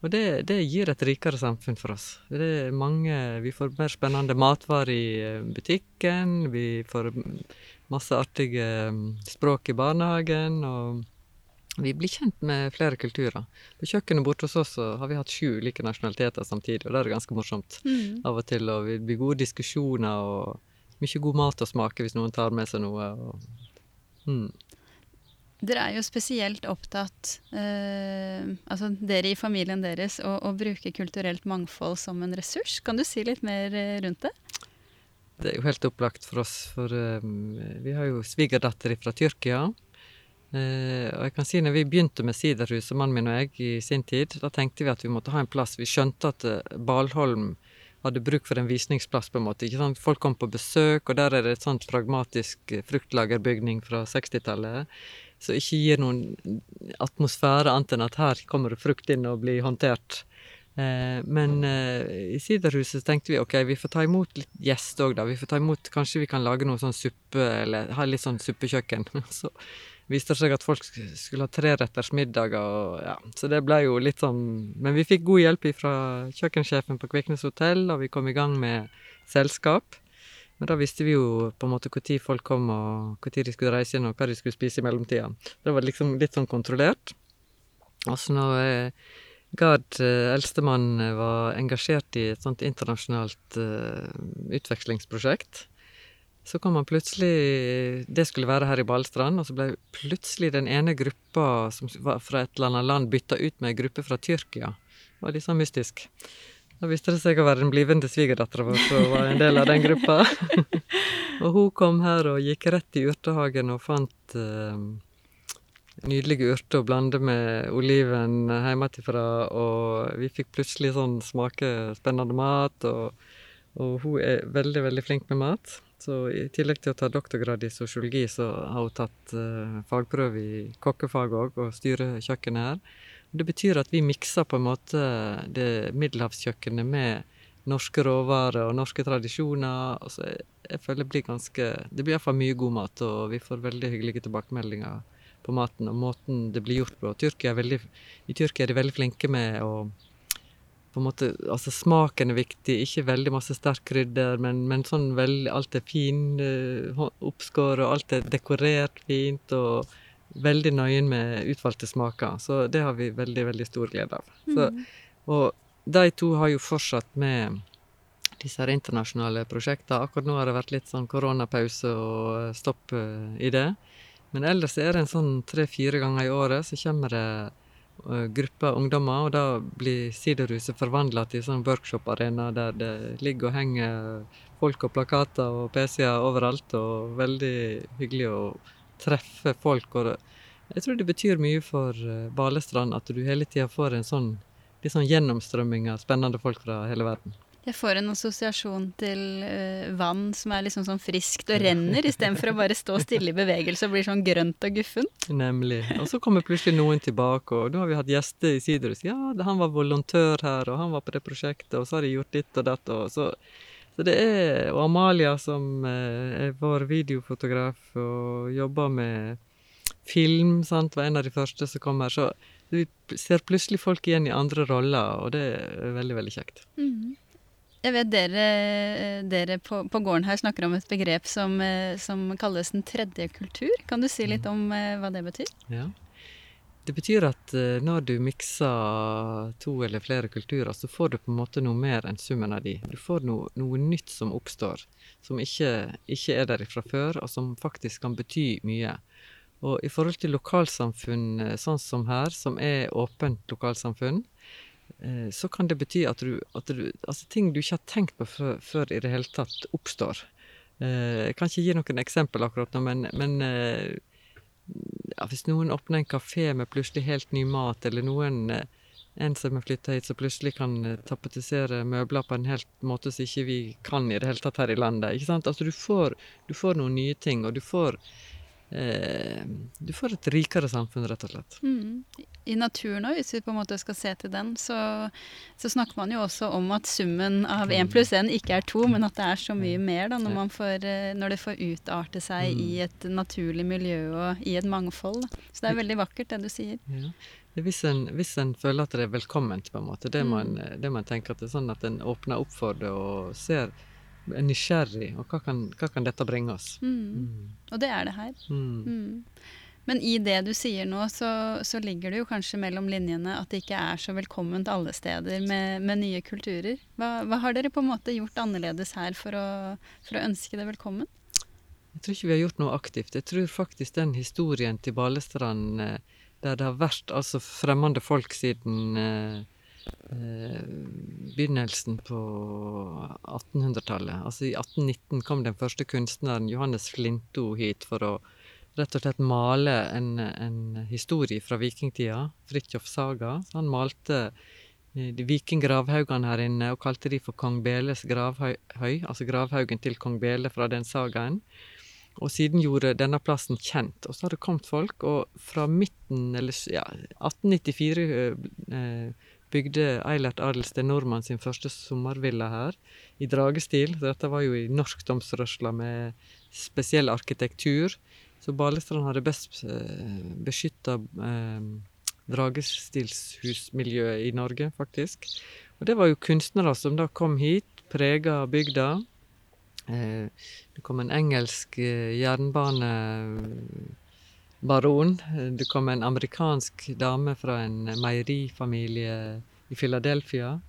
Og det, det, gir et rikere samfunn for oss. Det mange, Vi får mer spennende matvarer i eh, butikken. Vi får masse artige mm, språk i barnehagen. og vi blir kjent med flere kulturer. På kjøkkenet borte hos oss har vi hatt sju ulike nasjonaliteter samtidig, og det er ganske morsomt mm. av og til. Og vi blir gode diskusjoner og mye god mat å smake hvis noen tar med seg noe. Og, mm. Dere er jo spesielt opptatt, eh, altså dere i familien deres, å, å bruke kulturelt mangfold som en ressurs. Kan du si litt mer eh, rundt det? Det er jo helt opplagt for oss, for um, vi har jo svigerdatter fra Tyrkia. Uh, og jeg kan si når vi begynte med Siderhuset, mannen min og jeg, i sin tid, da tenkte vi at vi måtte ha en plass. Vi skjønte at uh, Balholm hadde bruk for en visningsplass, på en måte. ikke sant? Folk kom på besøk, og der er det et sånt pragmatisk fruktlagerbygning fra 60-tallet. Som ikke gir noen atmosfære annet enn at her kommer det frukt inn og blir håndtert. Eh, men eh, i Siderhuset tenkte vi ok, vi får ta imot litt gjester òg, da. Vi får ta imot, Kanskje vi kan lage noe sånn suppe, eller ha litt sånn suppekjøkken. Så viste det seg at folk skulle ha treretters middager, og ja, så det ble jo litt sånn Men vi fikk god hjelp fra kjøkkensjefen på Kviknes hotell, og vi kom i gang med selskap. Men da visste vi jo på en måte når folk kom, og når de skulle reise inn, og hva de skulle spise i mellomtida. Det var liksom litt sånn kontrollert. Og så når Gard, eh, eldstemann, var engasjert i et sånt internasjonalt uh, utvekslingsprosjekt. Så kom han plutselig Det skulle være her i Balestrand, og så ble plutselig den ene gruppa som var fra et eller annet land, bytta ut med ei gruppe fra Tyrkia. Det var litt sånn mystisk. Da viste det seg å være den blivende svigerdattera vår som var en del av den gruppa. og hun kom her og gikk rett i urtehagen og fant nydelige urter å blande med oliven hjemmefra, og vi fikk plutselig sånn smake spennende mat, og, og hun er veldig, veldig flink med mat. Så i tillegg til å ta doktorgrad i sosiologi, så har hun tatt uh, fagprøve i kokkefag òg, og styrer kjøkkenet her. Det betyr at vi mikser på en måte det middelhavskjøkkenet med norske råvarer og norske tradisjoner. Altså, jeg, jeg føler det blir ganske Det blir iallfall mye god mat, og vi får veldig hyggelige tilbakemeldinger på maten og måten det blir gjort på. Tyrkia veldig, I Tyrkia er de veldig flinke med å på en måte, altså Smaken er viktig, ikke veldig masse sterk krydder, men, men sånn veldig, alt er fin uh, oppskåret, og alt er dekorert fint, og veldig nøye med utvalgte smaker. Så det har vi veldig, veldig stor glede av. Så, mm. og de to har jo fortsatt med disse her internasjonale prosjektene. Akkurat nå har det vært litt sånn koronapause og stopp uh, i det. Men ellers er det en sånn tre-fire ganger i året så kommer det grupper gruppe ungdommer, og da blir Siderhuset forvandla til sånn workshop-arena der det ligger og henger folk og plakater og PC-er overalt, og veldig hyggelig å treffe folk. og Jeg tror det betyr mye for eh, Balestrand at du hele tida får en sånn, sånn gjennomstrømming av spennende folk fra hele verden. Jeg får en assosiasjon til uh, vann som er liksom sånn friskt og renner, istedenfor å bare stå stille i bevegelse og bli sånn grønt og guffent. Nemlig. Og så kommer plutselig noen tilbake, og nå har vi hatt gjester i Sidrus. Ja, han var volontør her, og han var på det prosjektet, og så har de gjort ditt og datt. Og så, så det er Og Amalia, som uh, er vår videofotograf og jobber med film, sant, var en av de første som kom her. Så vi ser plutselig folk igjen i andre roller, og det er veldig, veldig kjekt. Mm. Jeg vet dere, dere på, på, gården her snakker om et begrep som, eh, som, kalles den tredje kultur. Kan du si litt om eh, hva det betyr? Ja. Det betyr at eh, når du mikser to eller flere kulturer, så får du på en måte noe mer enn summen av de. Du får noe, noe nytt som oppstår, som ikke, ikke er der fra før, og som faktisk kan bety mye. Og i forhold til lokalsamfunn sånn som her, som er åpent lokalsamfunn, så kan det bety at, du, at du, altså ting du ikke har tenkt på før, før, i det hele tatt oppstår. Eh, jeg kan ikke gi noen eksempel akkurat nå, men, men eh, ja, hvis noen åpner en kafé med plutselig helt ny mat, eller noen en som har flytta hit, som plutselig kan tapetisere møbler på en helt måte som ikke vi kan i det hele tatt her i landet. ikke sant? Altså Du får, du får noen nye ting, og du får eh, Du får et rikere samfunn, rett og slett. Mm. I naturen òg, hvis vi på en måte skal se til den, så, så snakker man jo også om at summen av én pluss én ikke er to, men at det er så mye mer da, når, får, eh, når det får utarte seg mm. i et naturlig miljø og i et mangfold. Da. Så det er veldig vakkert, det du sier. Ja. Hvis en, hvis en, føler at det er velkomment, på en måte, det man, en, det man tenker at det er sånn at en åpner opp for det og ser er nysgjerrig. Og hva kan, hva kan dette bringe oss? Mm. Mm. Og det er det her. Mm. mm. Men i det du sier nå, så, så, ligger det jo kanskje mellom linjene at det ikke er så velkomment alle steder med, med nye kulturer. Hva, hva, har dere på en måte gjort annerledes her for å, for å, ønske det velkommen? Jeg tror ikke vi har gjort noe aktivt. Jeg tror faktisk den historien til Balestrand eh, der det har vært altså fremmede folk siden eh, begynnelsen på 1800-tallet. Altså I 1819 kom den første kunstneren Johannes Flinto hit for å rett og slett male en, en historie fra vikingtida. Fridtjof Saga. Så han malte eh, de vikinggravhaugene her inne og kalte de for kong Beles gravhøy, altså gravhaugen til kong Bele fra den sagaen. Og siden gjorde denne plassen kjent. Og så har det kommet folk, og fra midten, eller ja, 1894 eh, bygde Eilert Adelsten Nordmann sin første sommervilla her, i dragestil. Dette var jo i norsk domsrørsla med spesiell arkitektur. Så Balestrand hadde best eh, beskytta eh, dragestilshusmiljøet i Norge, faktisk. Og det var jo kunstnere som da kom hit, prega bygda. Eh, det kom en engelsk eh, jernbane baron. Det kom en amerikansk dame fra en meierifamilie i Philadelphia.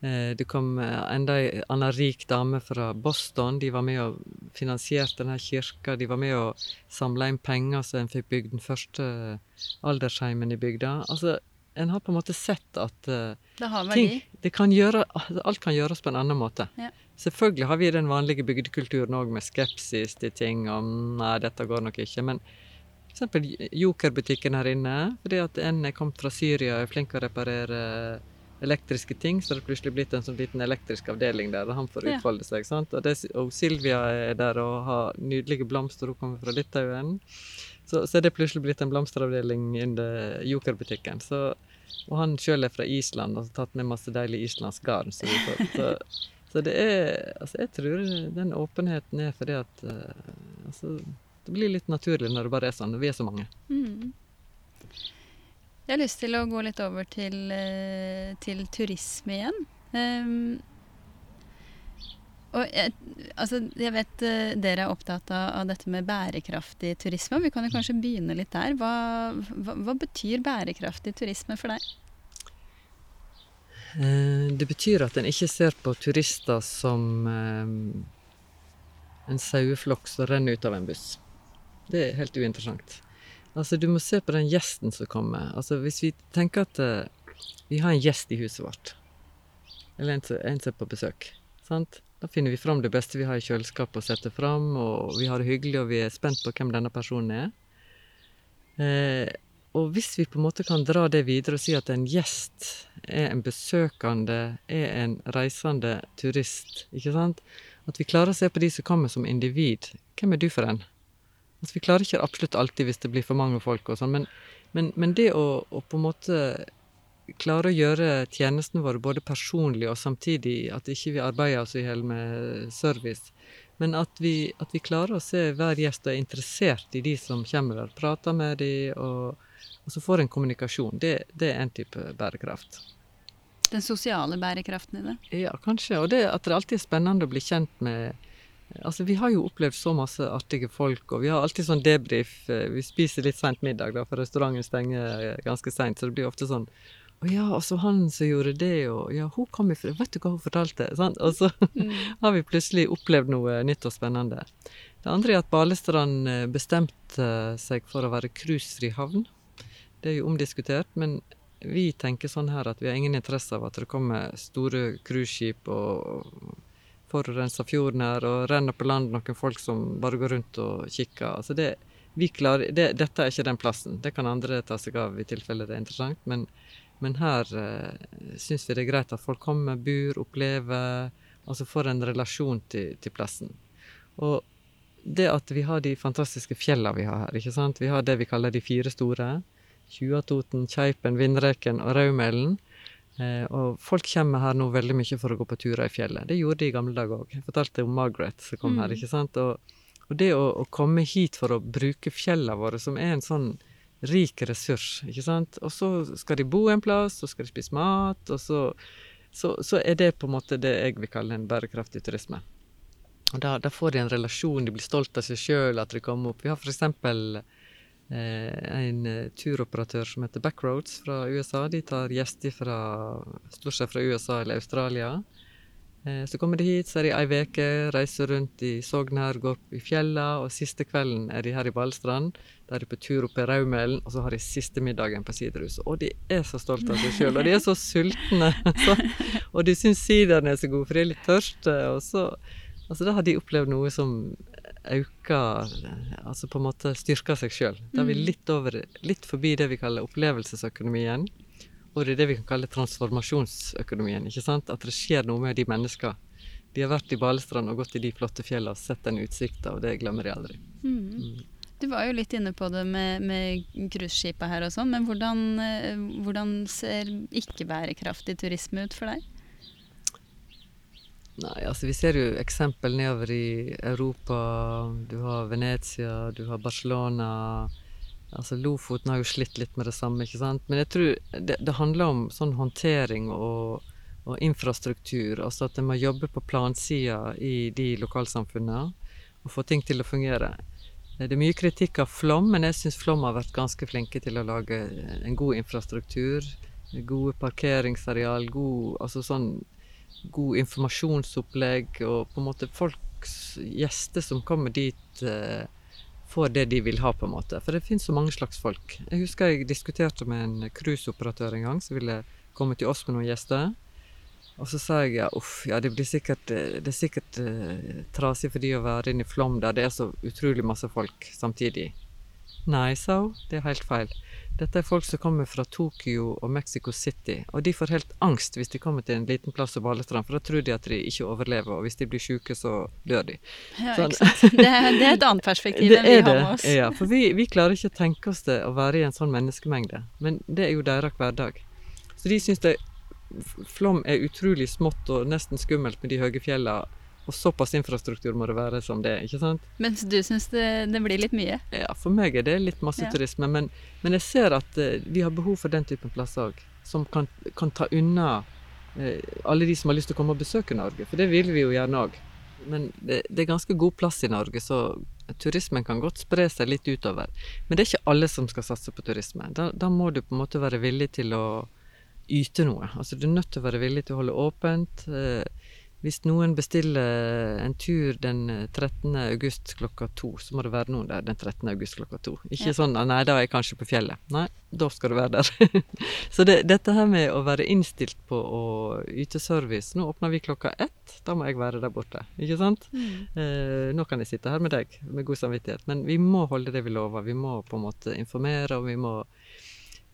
Eh, det kom enda en annen rik dame fra Boston. De var med og finansierte denne kirka. De var med og samla inn penger så en fikk bygd den første aldersheimen i bygda. Altså, en har på en måte sett at det. Ting, kan gjøre, alt kan gjøres på en annen måte. Ja. Selvfølgelig har vi den vanlige bygdekulturen òg, med skepsis til ting om nei, dette går nok ikke. Men f.eks. Joker-butikken her inne. Fordi at en er kommet fra Syria og er flink til å reparere elektriske ting, så det har plutselig blitt en sånn liten elektrisk avdeling der, og han får utfolde seg. sant? Og, det, og, Silvia er der og har nydelige blomster, hun kommer fra Litauen. Så, så er det plutselig blitt en blomsteravdeling innen Joker-butikken. Og han sjøl er fra Island og har tatt med masse deilig islandsk garn. Så, så, så, det er Altså, jeg tror den åpenheten er fordi at uh, altså, det blir litt naturlig når det bare er sånn. Vi er så mange. Mm. Jeg har lyst til å gå litt over til, eh, til turisme igjen. Um, og jeg, altså, jeg vet uh, dere er opptatt av, dette med bærekraftig turisme. Vi kan jo kanskje begynne litt der. Hva, hva, hva betyr bærekraftig turisme for deg? Uh, det betyr at en ikke ser på turister som en saueflokk som renner ut av en buss. Det er helt uinteressant. Altså, du må se på den gjesten som kommer. Altså, hvis vi tenker at uh, vi har en gjest i huset vårt, eller en, en som er på besøk, sant? da finner vi fram det beste vi har i kjøleskapet og setter fram, og vi har det hyggelig, og vi er spent på hvem denne personen er. Uh, og hvis vi på en måte kan dra det videre og si at en gjest er en besøkende, er en reisende turist, ikke sant? At vi klarer å se på de som kommer som individ. Hvem er du for en? Altså, vi klarer ikke absolutt alltid hvis det blir for mange folk, og sånn, men, men, men, det å, å, på en måte klare å gjøre tjenestene våre både personlig og samtidig at ikke vi arbeider oss i hjel med service, men at vi, at vi, klarer å se hver gjest og er interessert i de som kommer der, prater med de, og, og så får en kommunikasjon. Det, det, er en type bærekraft. Den sosiale bærekraften i det? Ja, kanskje. Og det at det alltid er spennende å bli kjent med Altså, Vi har jo opplevd så masse artige folk, og vi har alltid sånn debrief. Eh, vi spiser litt sent middag, da, for restauranten stenger eh, ganske seint. Så det blir ofte sånn Å ja, og så han som gjorde det, og ja, hun kom ifra Vet du hva hun fortalte? Sant? Og så mm. har vi plutselig opplevd noe nytt og spennende. Det andre er at Balestrand eh, bestemte seg for å være cruisefri havn. Det er jo omdiskutert, men vi tenker sånn her at vi har ingen interesse av at det kommer store cruiseskip og forurenser fjorden her, og renner på land noen folk som bare går rundt og kikker. Altså det, klarer, det, dette er ikke den plassen. Det kan andre ta seg av i tilfelle det er interessant. Men, men her eh, syns vi det er greit at folk kommer, bor, opplever, altså får en relasjon til, til plassen. Og det at vi har de fantastiske fjellene vi har her. ikke sant? Vi har det vi kaller de fire store. Tjuatoten, Keipen, Vindreken og Raumelen. Eh, og folk kommer her nå veldig mye for å gå på turer i fjellet. Det gjorde de i gamle dager òg. Jeg fortalte om Margaret som kom mm. her. ikke sant? Og, og det å, å, komme hit for å bruke fjellene våre, som er en sånn rik ressurs, ikke sant. Og så skal de bo en plass, så skal de spise mat, og så, så, så er det på en måte det jeg vil kalle en bærekraftig turisme. Og da, da får de en relasjon, de blir stolt av seg sjøl at de kommer opp. Vi har for eksempel en eh, turoperatør som heter Backroads fra USA. De tar gjester fra stort sett fra USA eller Australia. Eh, så kommer de hit, så er de ei uke, reiser rundt i Sogn her, går opp i fjella, og siste kvelden er de her i Balestrand. Da er de på tur opp i Raumelen, og så har de siste middagen på siderhuset. Og de er så stolte av seg sjøl, og de er så sultne. Så, og de syns sideren er så god, for de er litt tørste. Og så, altså, da har de opplevd noe som auka Altså på en måte styrka seg sjøl. Da er vi mm. litt, over, litt forbi det vi kaller opplevelsesøkonomien. Og det er det vi kan kalle transformasjonsøkonomien. ikke sant? At det skjer noe med de menneskene. De har vært i Balestrand og gått i de flotte fjellene og sett den utsikta, og det glemmer de aldri. Mm. Mm. Du var jo litt inne på det med cruiseskipa her og sånn, men hvordan, eh, hvordan ser ikke-bærekraftig turisme ut for deg? Nei, altså vi ser jo eksempel nedover i Europa. Du har Venezia, du har Barcelona. Altså Lofoten har jo slitt litt med det samme, ikke sant. Men jeg tror det, det handler om sånn håndtering og, og infrastruktur. Altså at en må jobbe på plansida i de lokalsamfunnene og få ting til å fungere. Det er mye kritikk av Flom, men jeg syns Flom har vært ganske flinke til å lage en god infrastruktur. Gode parkeringsareal, god, altså sånn, god informasjonsopplegg. Og på en måte folks gjester som kommer dit, eh, får det de vil ha, på en måte. For det finnes så mange slags folk. Jeg husker jeg diskuterte med en cruiseoperatør en gang som ville komme til oss med noen gjester. Og så sa jeg ja, uff, ja, det blir sikkert, eh, det er sikkert uh, trasig for de å være inne i Flom der det er så utrolig masse folk samtidig. Nei, sa hun, det er helt feil. Dette er folk som kommer fra Tokyo og Mexico City, og de får helt angst hvis de kommer til en liten plass som Balestrand, for da tror de at de ikke overlever, og hvis de blir syke, så dør de. Ja, ikke sant. Det, er, det er et annet perspektiv enn vi har med oss. Ja, for vi, vi, klarer ikke å tenke oss det å være i en sånn menneskemengde, men det er jo deres hverdag. Så de syns Flom er utrolig smått og nesten skummelt med de høye fjellene. Og såpass infrastruktur må det være som det er, ikke sant? Mens du syns det, det, blir litt mye? Ja, for meg er det litt masseturisme. Ja. Men, men, jeg ser at uh, vi har behov for den typen plasser òg. Som kan, kan, ta unna uh, alle de som har lyst til å komme og besøke Norge. For det vil vi jo gjerne òg. Men det, det, er ganske god plass i Norge, så turismen kan godt spre seg litt utover. Men det er ikke alle som skal satse på turisme. Da, da må du på en måte være villig til å yte noe. Altså Du er nødt til å være villig til å holde åpent. Eh, hvis noen bestiller en tur den 13. august klokka to, så må det være noen der den 13. august klokka to. Ikke ja. sånn 'nei, da er jeg kanskje på fjellet'. Nei, da skal du være der. så det, dette her med å være innstilt på å yte service Nå åpner vi klokka ett, da må jeg være der borte. Ikke sant? Mm. Eh, nå kan jeg sitte her med deg med god samvittighet, men vi må holde det vi lover. Vi må på en måte informere, og vi må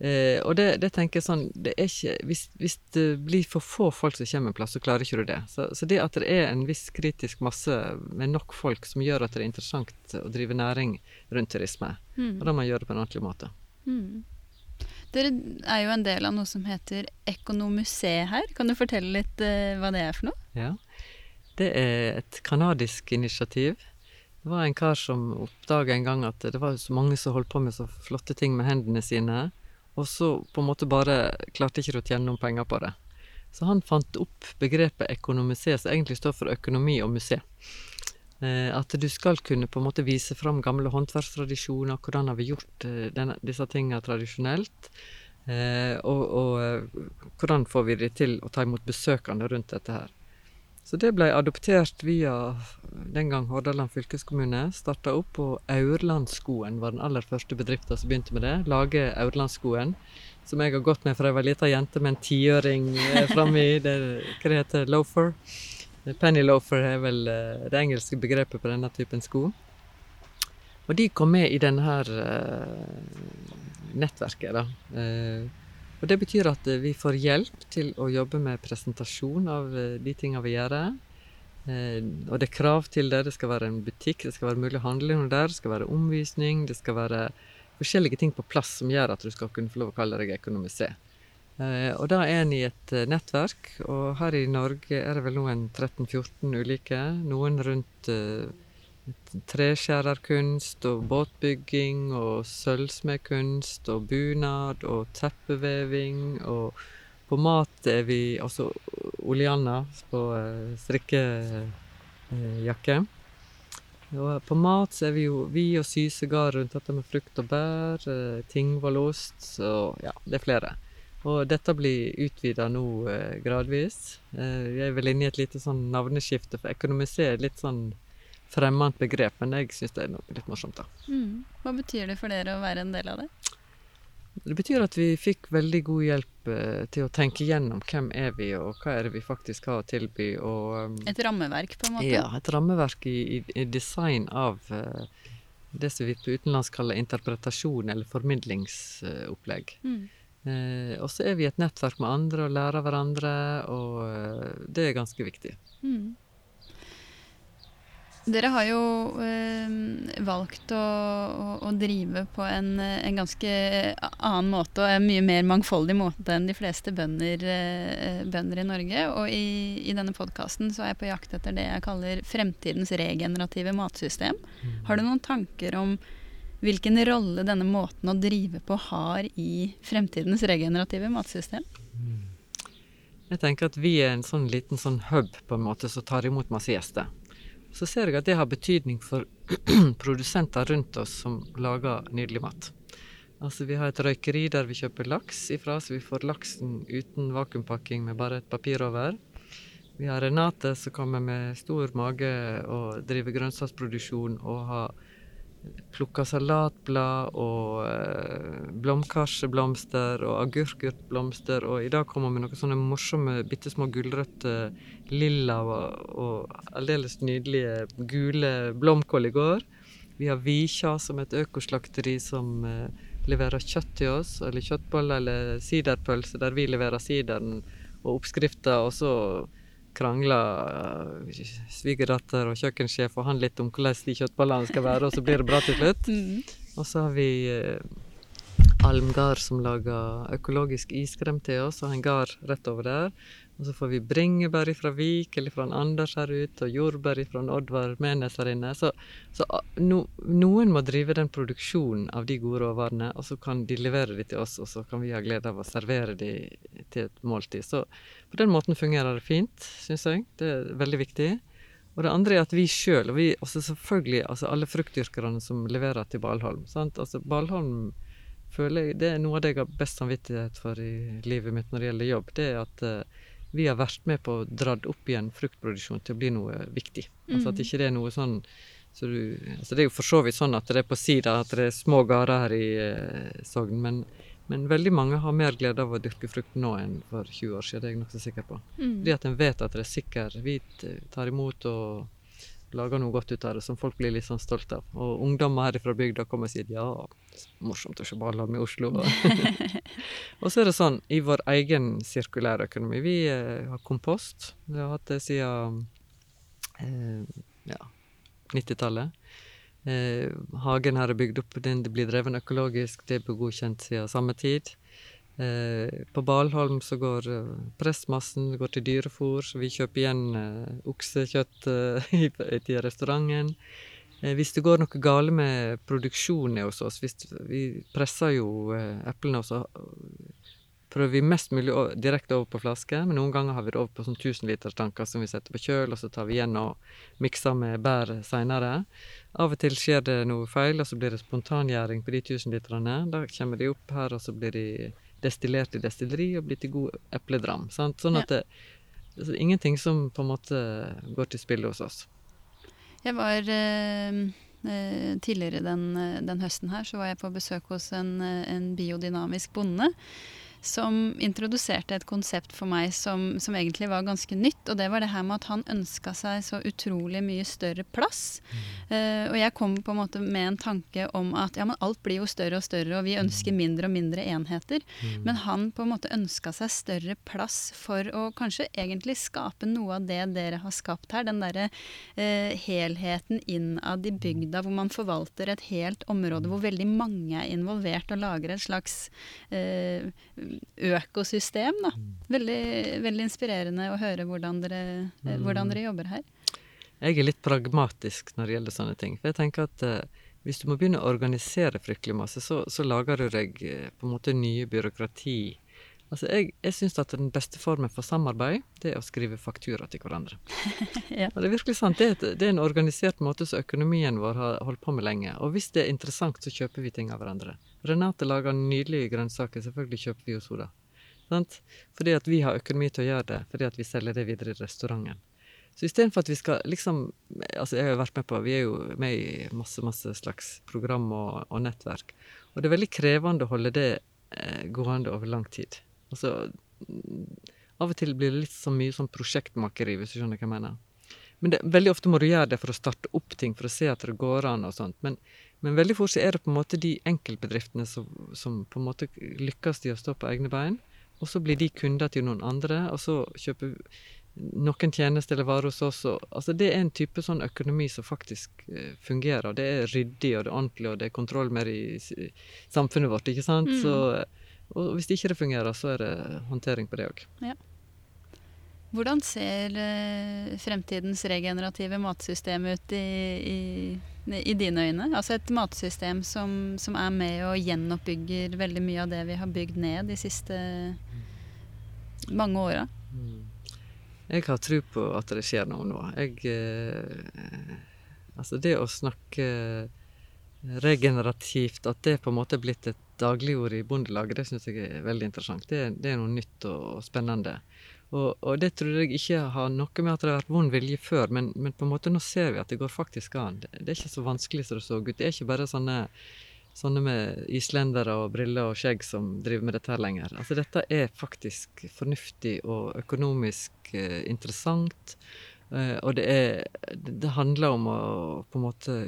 Eh, og det, det, tenker jeg sånn det ikke, hvis, hvis, det blir for få folk som kommer en plass, så klarer ikke du det. Så, så, det at det er en viss kritisk masse med nok folk som gjør at det er interessant å drive næring rundt turisme, mm. og da må man gjøre det på en ordentlig måte. Mm. Dere er jo en del av noe som heter Ekonomuseet her. Kan du fortelle litt eh, hva det er for noe? Ja, Det er et kanadisk initiativ. Det var en kar som oppdaga en gang at det var så mange som holdt på med så flotte ting med hendene sine. Og så på en måte bare klarte ikke å tjene noen penger på det. Så han fant opp begrepet økonomisé, som egentlig står for økonomi og museum. Eh, at du skal kunne på en måte vise fram gamle håndverkstradisjoner, hvordan har vi gjort eh, denne, disse tingene tradisjonelt. Eh, og, og hvordan får vi det til å ta imot besøkende rundt dette her. Så det ble adoptert via den gang Hordaland fylkeskommune. Starta opp, og Aurlandskoen var den aller første bedriften som begynte med det. Lage Aurlandskoen. Som jeg har gått med fra jeg var lita jente med en tiøring eh, framme i. Det, hva det heter loafer? Penny loafer er vel eh, det engelske begrepet på denne typen sko. Og de kom med i denne her uh, nettverket, da. Og Det betyr at eh, vi får hjelp til å jobbe med presentasjon av eh, de tingene vi gjør. Eh, og det er krav til det. Det skal være en butikk, det skal være mulig å handle noe der, det skal være omvisning, det skal være forskjellige ting på plass som gjør at du skal kunne få lov å kalle deg økonomisé. Og da er en i et nettverk, og her i Norge er det vel nå en 13-14 ulike. Noen rundt treskjærerkunst og båtbygging og sølvsmedkunst og bunad og teppeveving. Og på mat er vi altså Oleanna på uh, strikkejakke. Og på mat så er vi jo vi og Sysegard rundt dette med frukt og bær, tingvallost tingvollost og ja, det er flere. Og dette blir utvida nå uh, gradvis. Vi er vel inne i et lite sånn navneskifte, for økonomisé er litt sånn fremmed begrep, men jeg syns det er litt morsomt, da. Mm. Hva betyr det for dere å være en del av det? Det betyr at vi fikk veldig god hjelp eh, til å tenke gjennom hvem er vi, og hva er det vi faktisk har å tilby. Og, um, et rammeverk, på en måte? Ja, et rammeverk i, i, i design av uh, det som vi på utenlandsk kaller interpretasjon eller formidlingsopplegg. Mm. uh, og så er vi et nettverk med andre og lærer hverandre, og uh, det er ganske viktig. Mm. Dere har jo eh, valgt å, å, å, drive på en, en, ganske annen måte og en mye mer mangfoldig måte enn de fleste bønder, eh, bønder i Norge. Og i, i denne podkasten så er jeg på jakt etter det jeg kaller fremtidens regenerative matsystem. Mm. Har du noen tanker om hvilken rolle denne måten å drive på har i fremtidens regenerative matsystem? Mm. Jeg tenker at vi er en sånn liten sånn hub på en måte som tar imot masse gjester. Så ser jeg at det har betydning for produsenter rundt oss som lager nydelig mat. Altså Vi har et røykeri der vi kjøper laks ifra, så vi får laksen uten vakuumpakking med bare et papir over. Vi har Renate som kommer med stor mage og driver grønnsaksproduksjon og har plukka salatblad og eh, blomkarseblomster og agurkurtblomster. Og i dag kommer vi med noen sånne morsomme bitte små gulrøtter, lilla og, og aldeles nydelige gule blomkål i går. Vi har Vikja som er et økoslakteri som eh, leverer kjøtt til oss, eller kjøttboller eller siderpølse, der vi leverer sideren og oppskrifter. og så krangla uh, svigerdatter og kjøkkensjef og han litt om hvordan de kjøttbollene skal være, og så blir det bra til slutt. Mm. Og så har vi uh, Almgard som lager økologisk iskrem til oss, og en gard rett over der. Og så får vi bringebær fra Vik eller fra Anders her ute, og jordbær fra Oddvar Menes her inne. Så, så no, noen må drive den produksjonen av de gode råvarene, og så kan de levere de til oss, og så kan vi ha glede av å servere de til et måltid. Så på den måten fungerer det fint, syns jeg. Det er veldig viktig. Og det andre er at vi sjøl, og vi også selvfølgelig altså alle fruktdyrkerne som leverer til Balholm? Altså Balholm føler jeg, Det er noe av det jeg har best samvittighet for i livet mitt når det gjelder jobb. Det er at uh, vi har vært med på å dratt opp igjen fruktproduksjon til å bli noe viktig. Altså At mm. ikke det er noe sånn så du, altså Det er jo for så vidt sånn at det er på sida at det er små gårder her i eh, Sogn, men, men, veldig mange har mer glede av å dyrke frukt nå enn for 20 år siden. Det er jeg nokså sikker på. Mm. Fordi at en vet at det er sikker. Vi tar imot og lager noe godt ut av det som folk blir litt sånn stolt av. Og ungdommer her fra bygda kommer og sier ja, morsomt å se ballene i Oslo. og så er det sånn, i vår egen sirkulære økonomi Vi eh, har kompost. Vi har hatt det siden eh, ja, 90-tallet. Eh, hagen her er bygd opp, den blir dreven økologisk, det blir godkjent siden samme tid. Eh, på Balholm så går eh, pressmassen går til dyrefôr, så vi kjøper igjen eh, oksekjøtt til restauranten. Hvis det går noe galt med produksjonen hos oss, hvis vi presser jo eplene og så prøver vi mest mulig direkte over på flaske, men noen ganger har vi det over på sånn 1000 liter tanker som vi setter på kjøl, og så tar vi igjen og mikser med bær seinere. Av og til skjer det noe feil, og så blir det spontangjæring på de 1000 literne. Da kommer de opp her, og så blir de destillert i destilleri og blir til god epledram. Sant? Sånn at det, er ingenting som på en måte går til spille hos oss. Jeg var eh, eh Tidligere den, eh, den, høsten her så var jeg på besøk hos en, eh, en biodynamisk bonde som introduserte et konsept for meg som, som, egentlig var ganske nytt. Og det var det her med at han ønska seg så utrolig mye større plass. Mm. Uh, og jeg kom på en måte med en tanke om at ja, men alt blir jo større og større, og vi ønsker mm. mindre og mindre enheter. Mm. Men han på en måte ønska seg større plass for å kanskje egentlig skape noe av det dere har skapt her. Den derre uh, helheten innad i bygda, hvor man forvalter et helt område hvor veldig mange er involvert og lager et slags uh, økosystem. Da. Mm. Veldig, veldig inspirerende å høre hvordan dere, mm. hvordan dere, jobber her. Jeg er litt pragmatisk når det gjelder sånne ting. For jeg tenker at eh, hvis du må begynne å organisere fryktelig masse, så, så lager du deg uh, på en måte nye byråkrati Altså, Jeg, jeg syns at den beste formen for samarbeid, det er å skrive faktura til hverandre. ja. Og Det er virkelig sant. Det er, et, det er, en organisert måte som økonomien vår har holdt på med lenge. Og hvis det er interessant, så kjøper vi ting av hverandre. Renate lager nydelige grønnsaker. Selvfølgelig kjøper vi hos henne. Sant? Fordi at vi har økonomi til å gjøre det, fordi at vi selger det videre i restauranten. Så istedenfor at vi skal liksom altså Jeg har jo vært med på Vi er jo med i masse masse slags program og, og nettverk. Og det er veldig krevende å holde det eh, gående over lang tid. Altså, av og til blir det litt så mye sånn prosjektmakeri, hvis du skjønner hva jeg mener. Men det, veldig ofte må du gjøre det for å starte opp ting, for å se at det går an og sånt. Men, men veldig fort så er det på en måte de enkeltbedriftene som, som, på en måte lykkes i å stå på egne bein. Og så blir de kunder til noen andre, og så kjøper noen tjenester eller varer hos oss. Og, altså det er en type sånn økonomi som faktisk uh, fungerer. Det er ryddig, og det er ordentlig, og det er kontroll mer i, samfunnet vårt, ikke sant. Mm. Så og hvis det ikke fungerer, så er det håndtering på det òg. Ja. Hvordan ser uh, fremtidens regenerative matsystem ut i, i, i, dine øyne? Altså et matsystem som, som, er med og gjenoppbygger veldig mye av det vi har bygd ned de siste mange åra? Mm. Jeg har tro på at det skjer noe nå. Jeg eh, Altså, det å snakke regenerativt, at det på en måte er blitt et dagligord i Bondelaget, det syns jeg er veldig interessant. Det, det, er noe nytt og spennende. Og, og, det trodde jeg ikke har noe med at det har vært vond vilje før, men, men, på en måte nå ser vi at det går faktisk an. Det, er ikke så vanskelig som det så ut. Det er ikke bare sånne, sånne med islendere og briller og skjegg som driver med dette her lenger. Altså dette er faktisk fornuftig og økonomisk eh, interessant. Eh, og det, er, det handler om å på en måte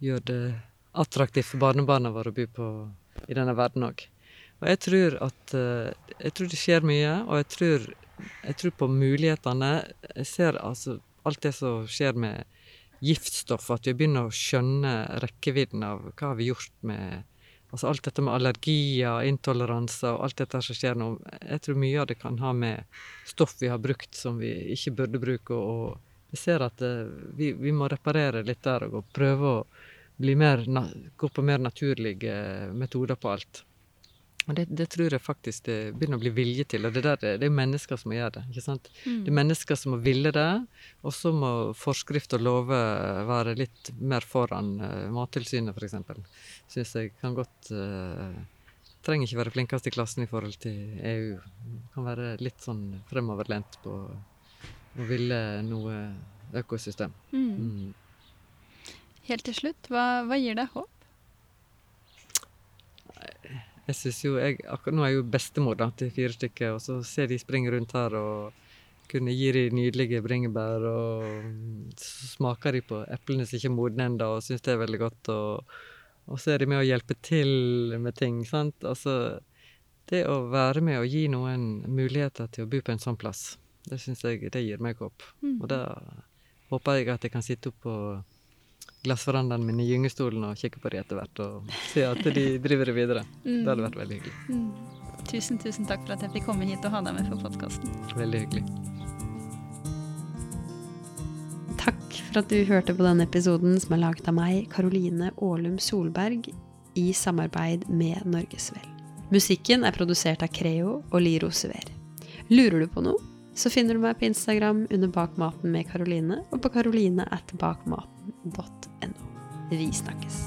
gjøre det attraktivt for barnebarna våre å bo på i denne verden òg. Og jeg tror at eh, Jeg tror det skjer mye, og jeg tror, jeg tror på mulighetene. Jeg ser altså alt det som skjer med giftstoff, at vi begynner å skjønne rekkevidden av hva har vi gjort med Altså alt dette med allergier, intoleranser og alt dette som skjer nå. Jeg tror mye av det kan ha med stoff vi har brukt som vi ikke burde bruke. Og jeg ser at eh, vi, vi må reparere litt der og prøve å mer, gå på mer naturlige metoder på alt. Det, det, tror jeg faktisk det begynner å bli vilje til. Og det, der, det er mennesker som må gjøre det. ikke sant? Mm. Det er mennesker som må ville det, og så må forskrift og lover være litt mer foran uh, Mattilsynet, f.eks. Syns jeg kan godt uh, Trenger ikke være flinkest i klassen i forhold til EU. Kan være litt sånn fremoverlent på å ville noe økosystem. Mm. Mm. Helt til slutt, hva, hva gir deg håp? Jeg synes jo, jeg, akkurat Nå er jeg jo bestemor da, til fire stykker, og så ser de springe rundt her og kunne gi de nydelige bringebær, og så smaker de på eplene som ikke er modne ennå, og syns det er veldig godt. Og, og, så er de med å hjelpe til med ting. sant? Altså, det å være med og gi noen muligheter til å bo på en sånn plass, det syns jeg det gir meg håp. Mm. Og da håper jeg at jeg kan sitte opp på glassverandaen min i gyngestolen og kikke på de etter hvert og se at de driver det videre. Mm. Det hadde vært veldig hyggelig. Mm. Tusen, tusen takk for at jeg fikk komme hit og ha deg med for podkasten. Veldig hyggelig. Takk for at du hørte på denne episoden som er laget av meg, Karoline Aalum Solberg, i samarbeid med Norgesvel. Musikken er produsert av Creo og Liro Sever. Lurer du på noe? Så finner du meg på Instagram under Bakmaten med Karoline og på karoline at bakmaten.no. Vi snakkes.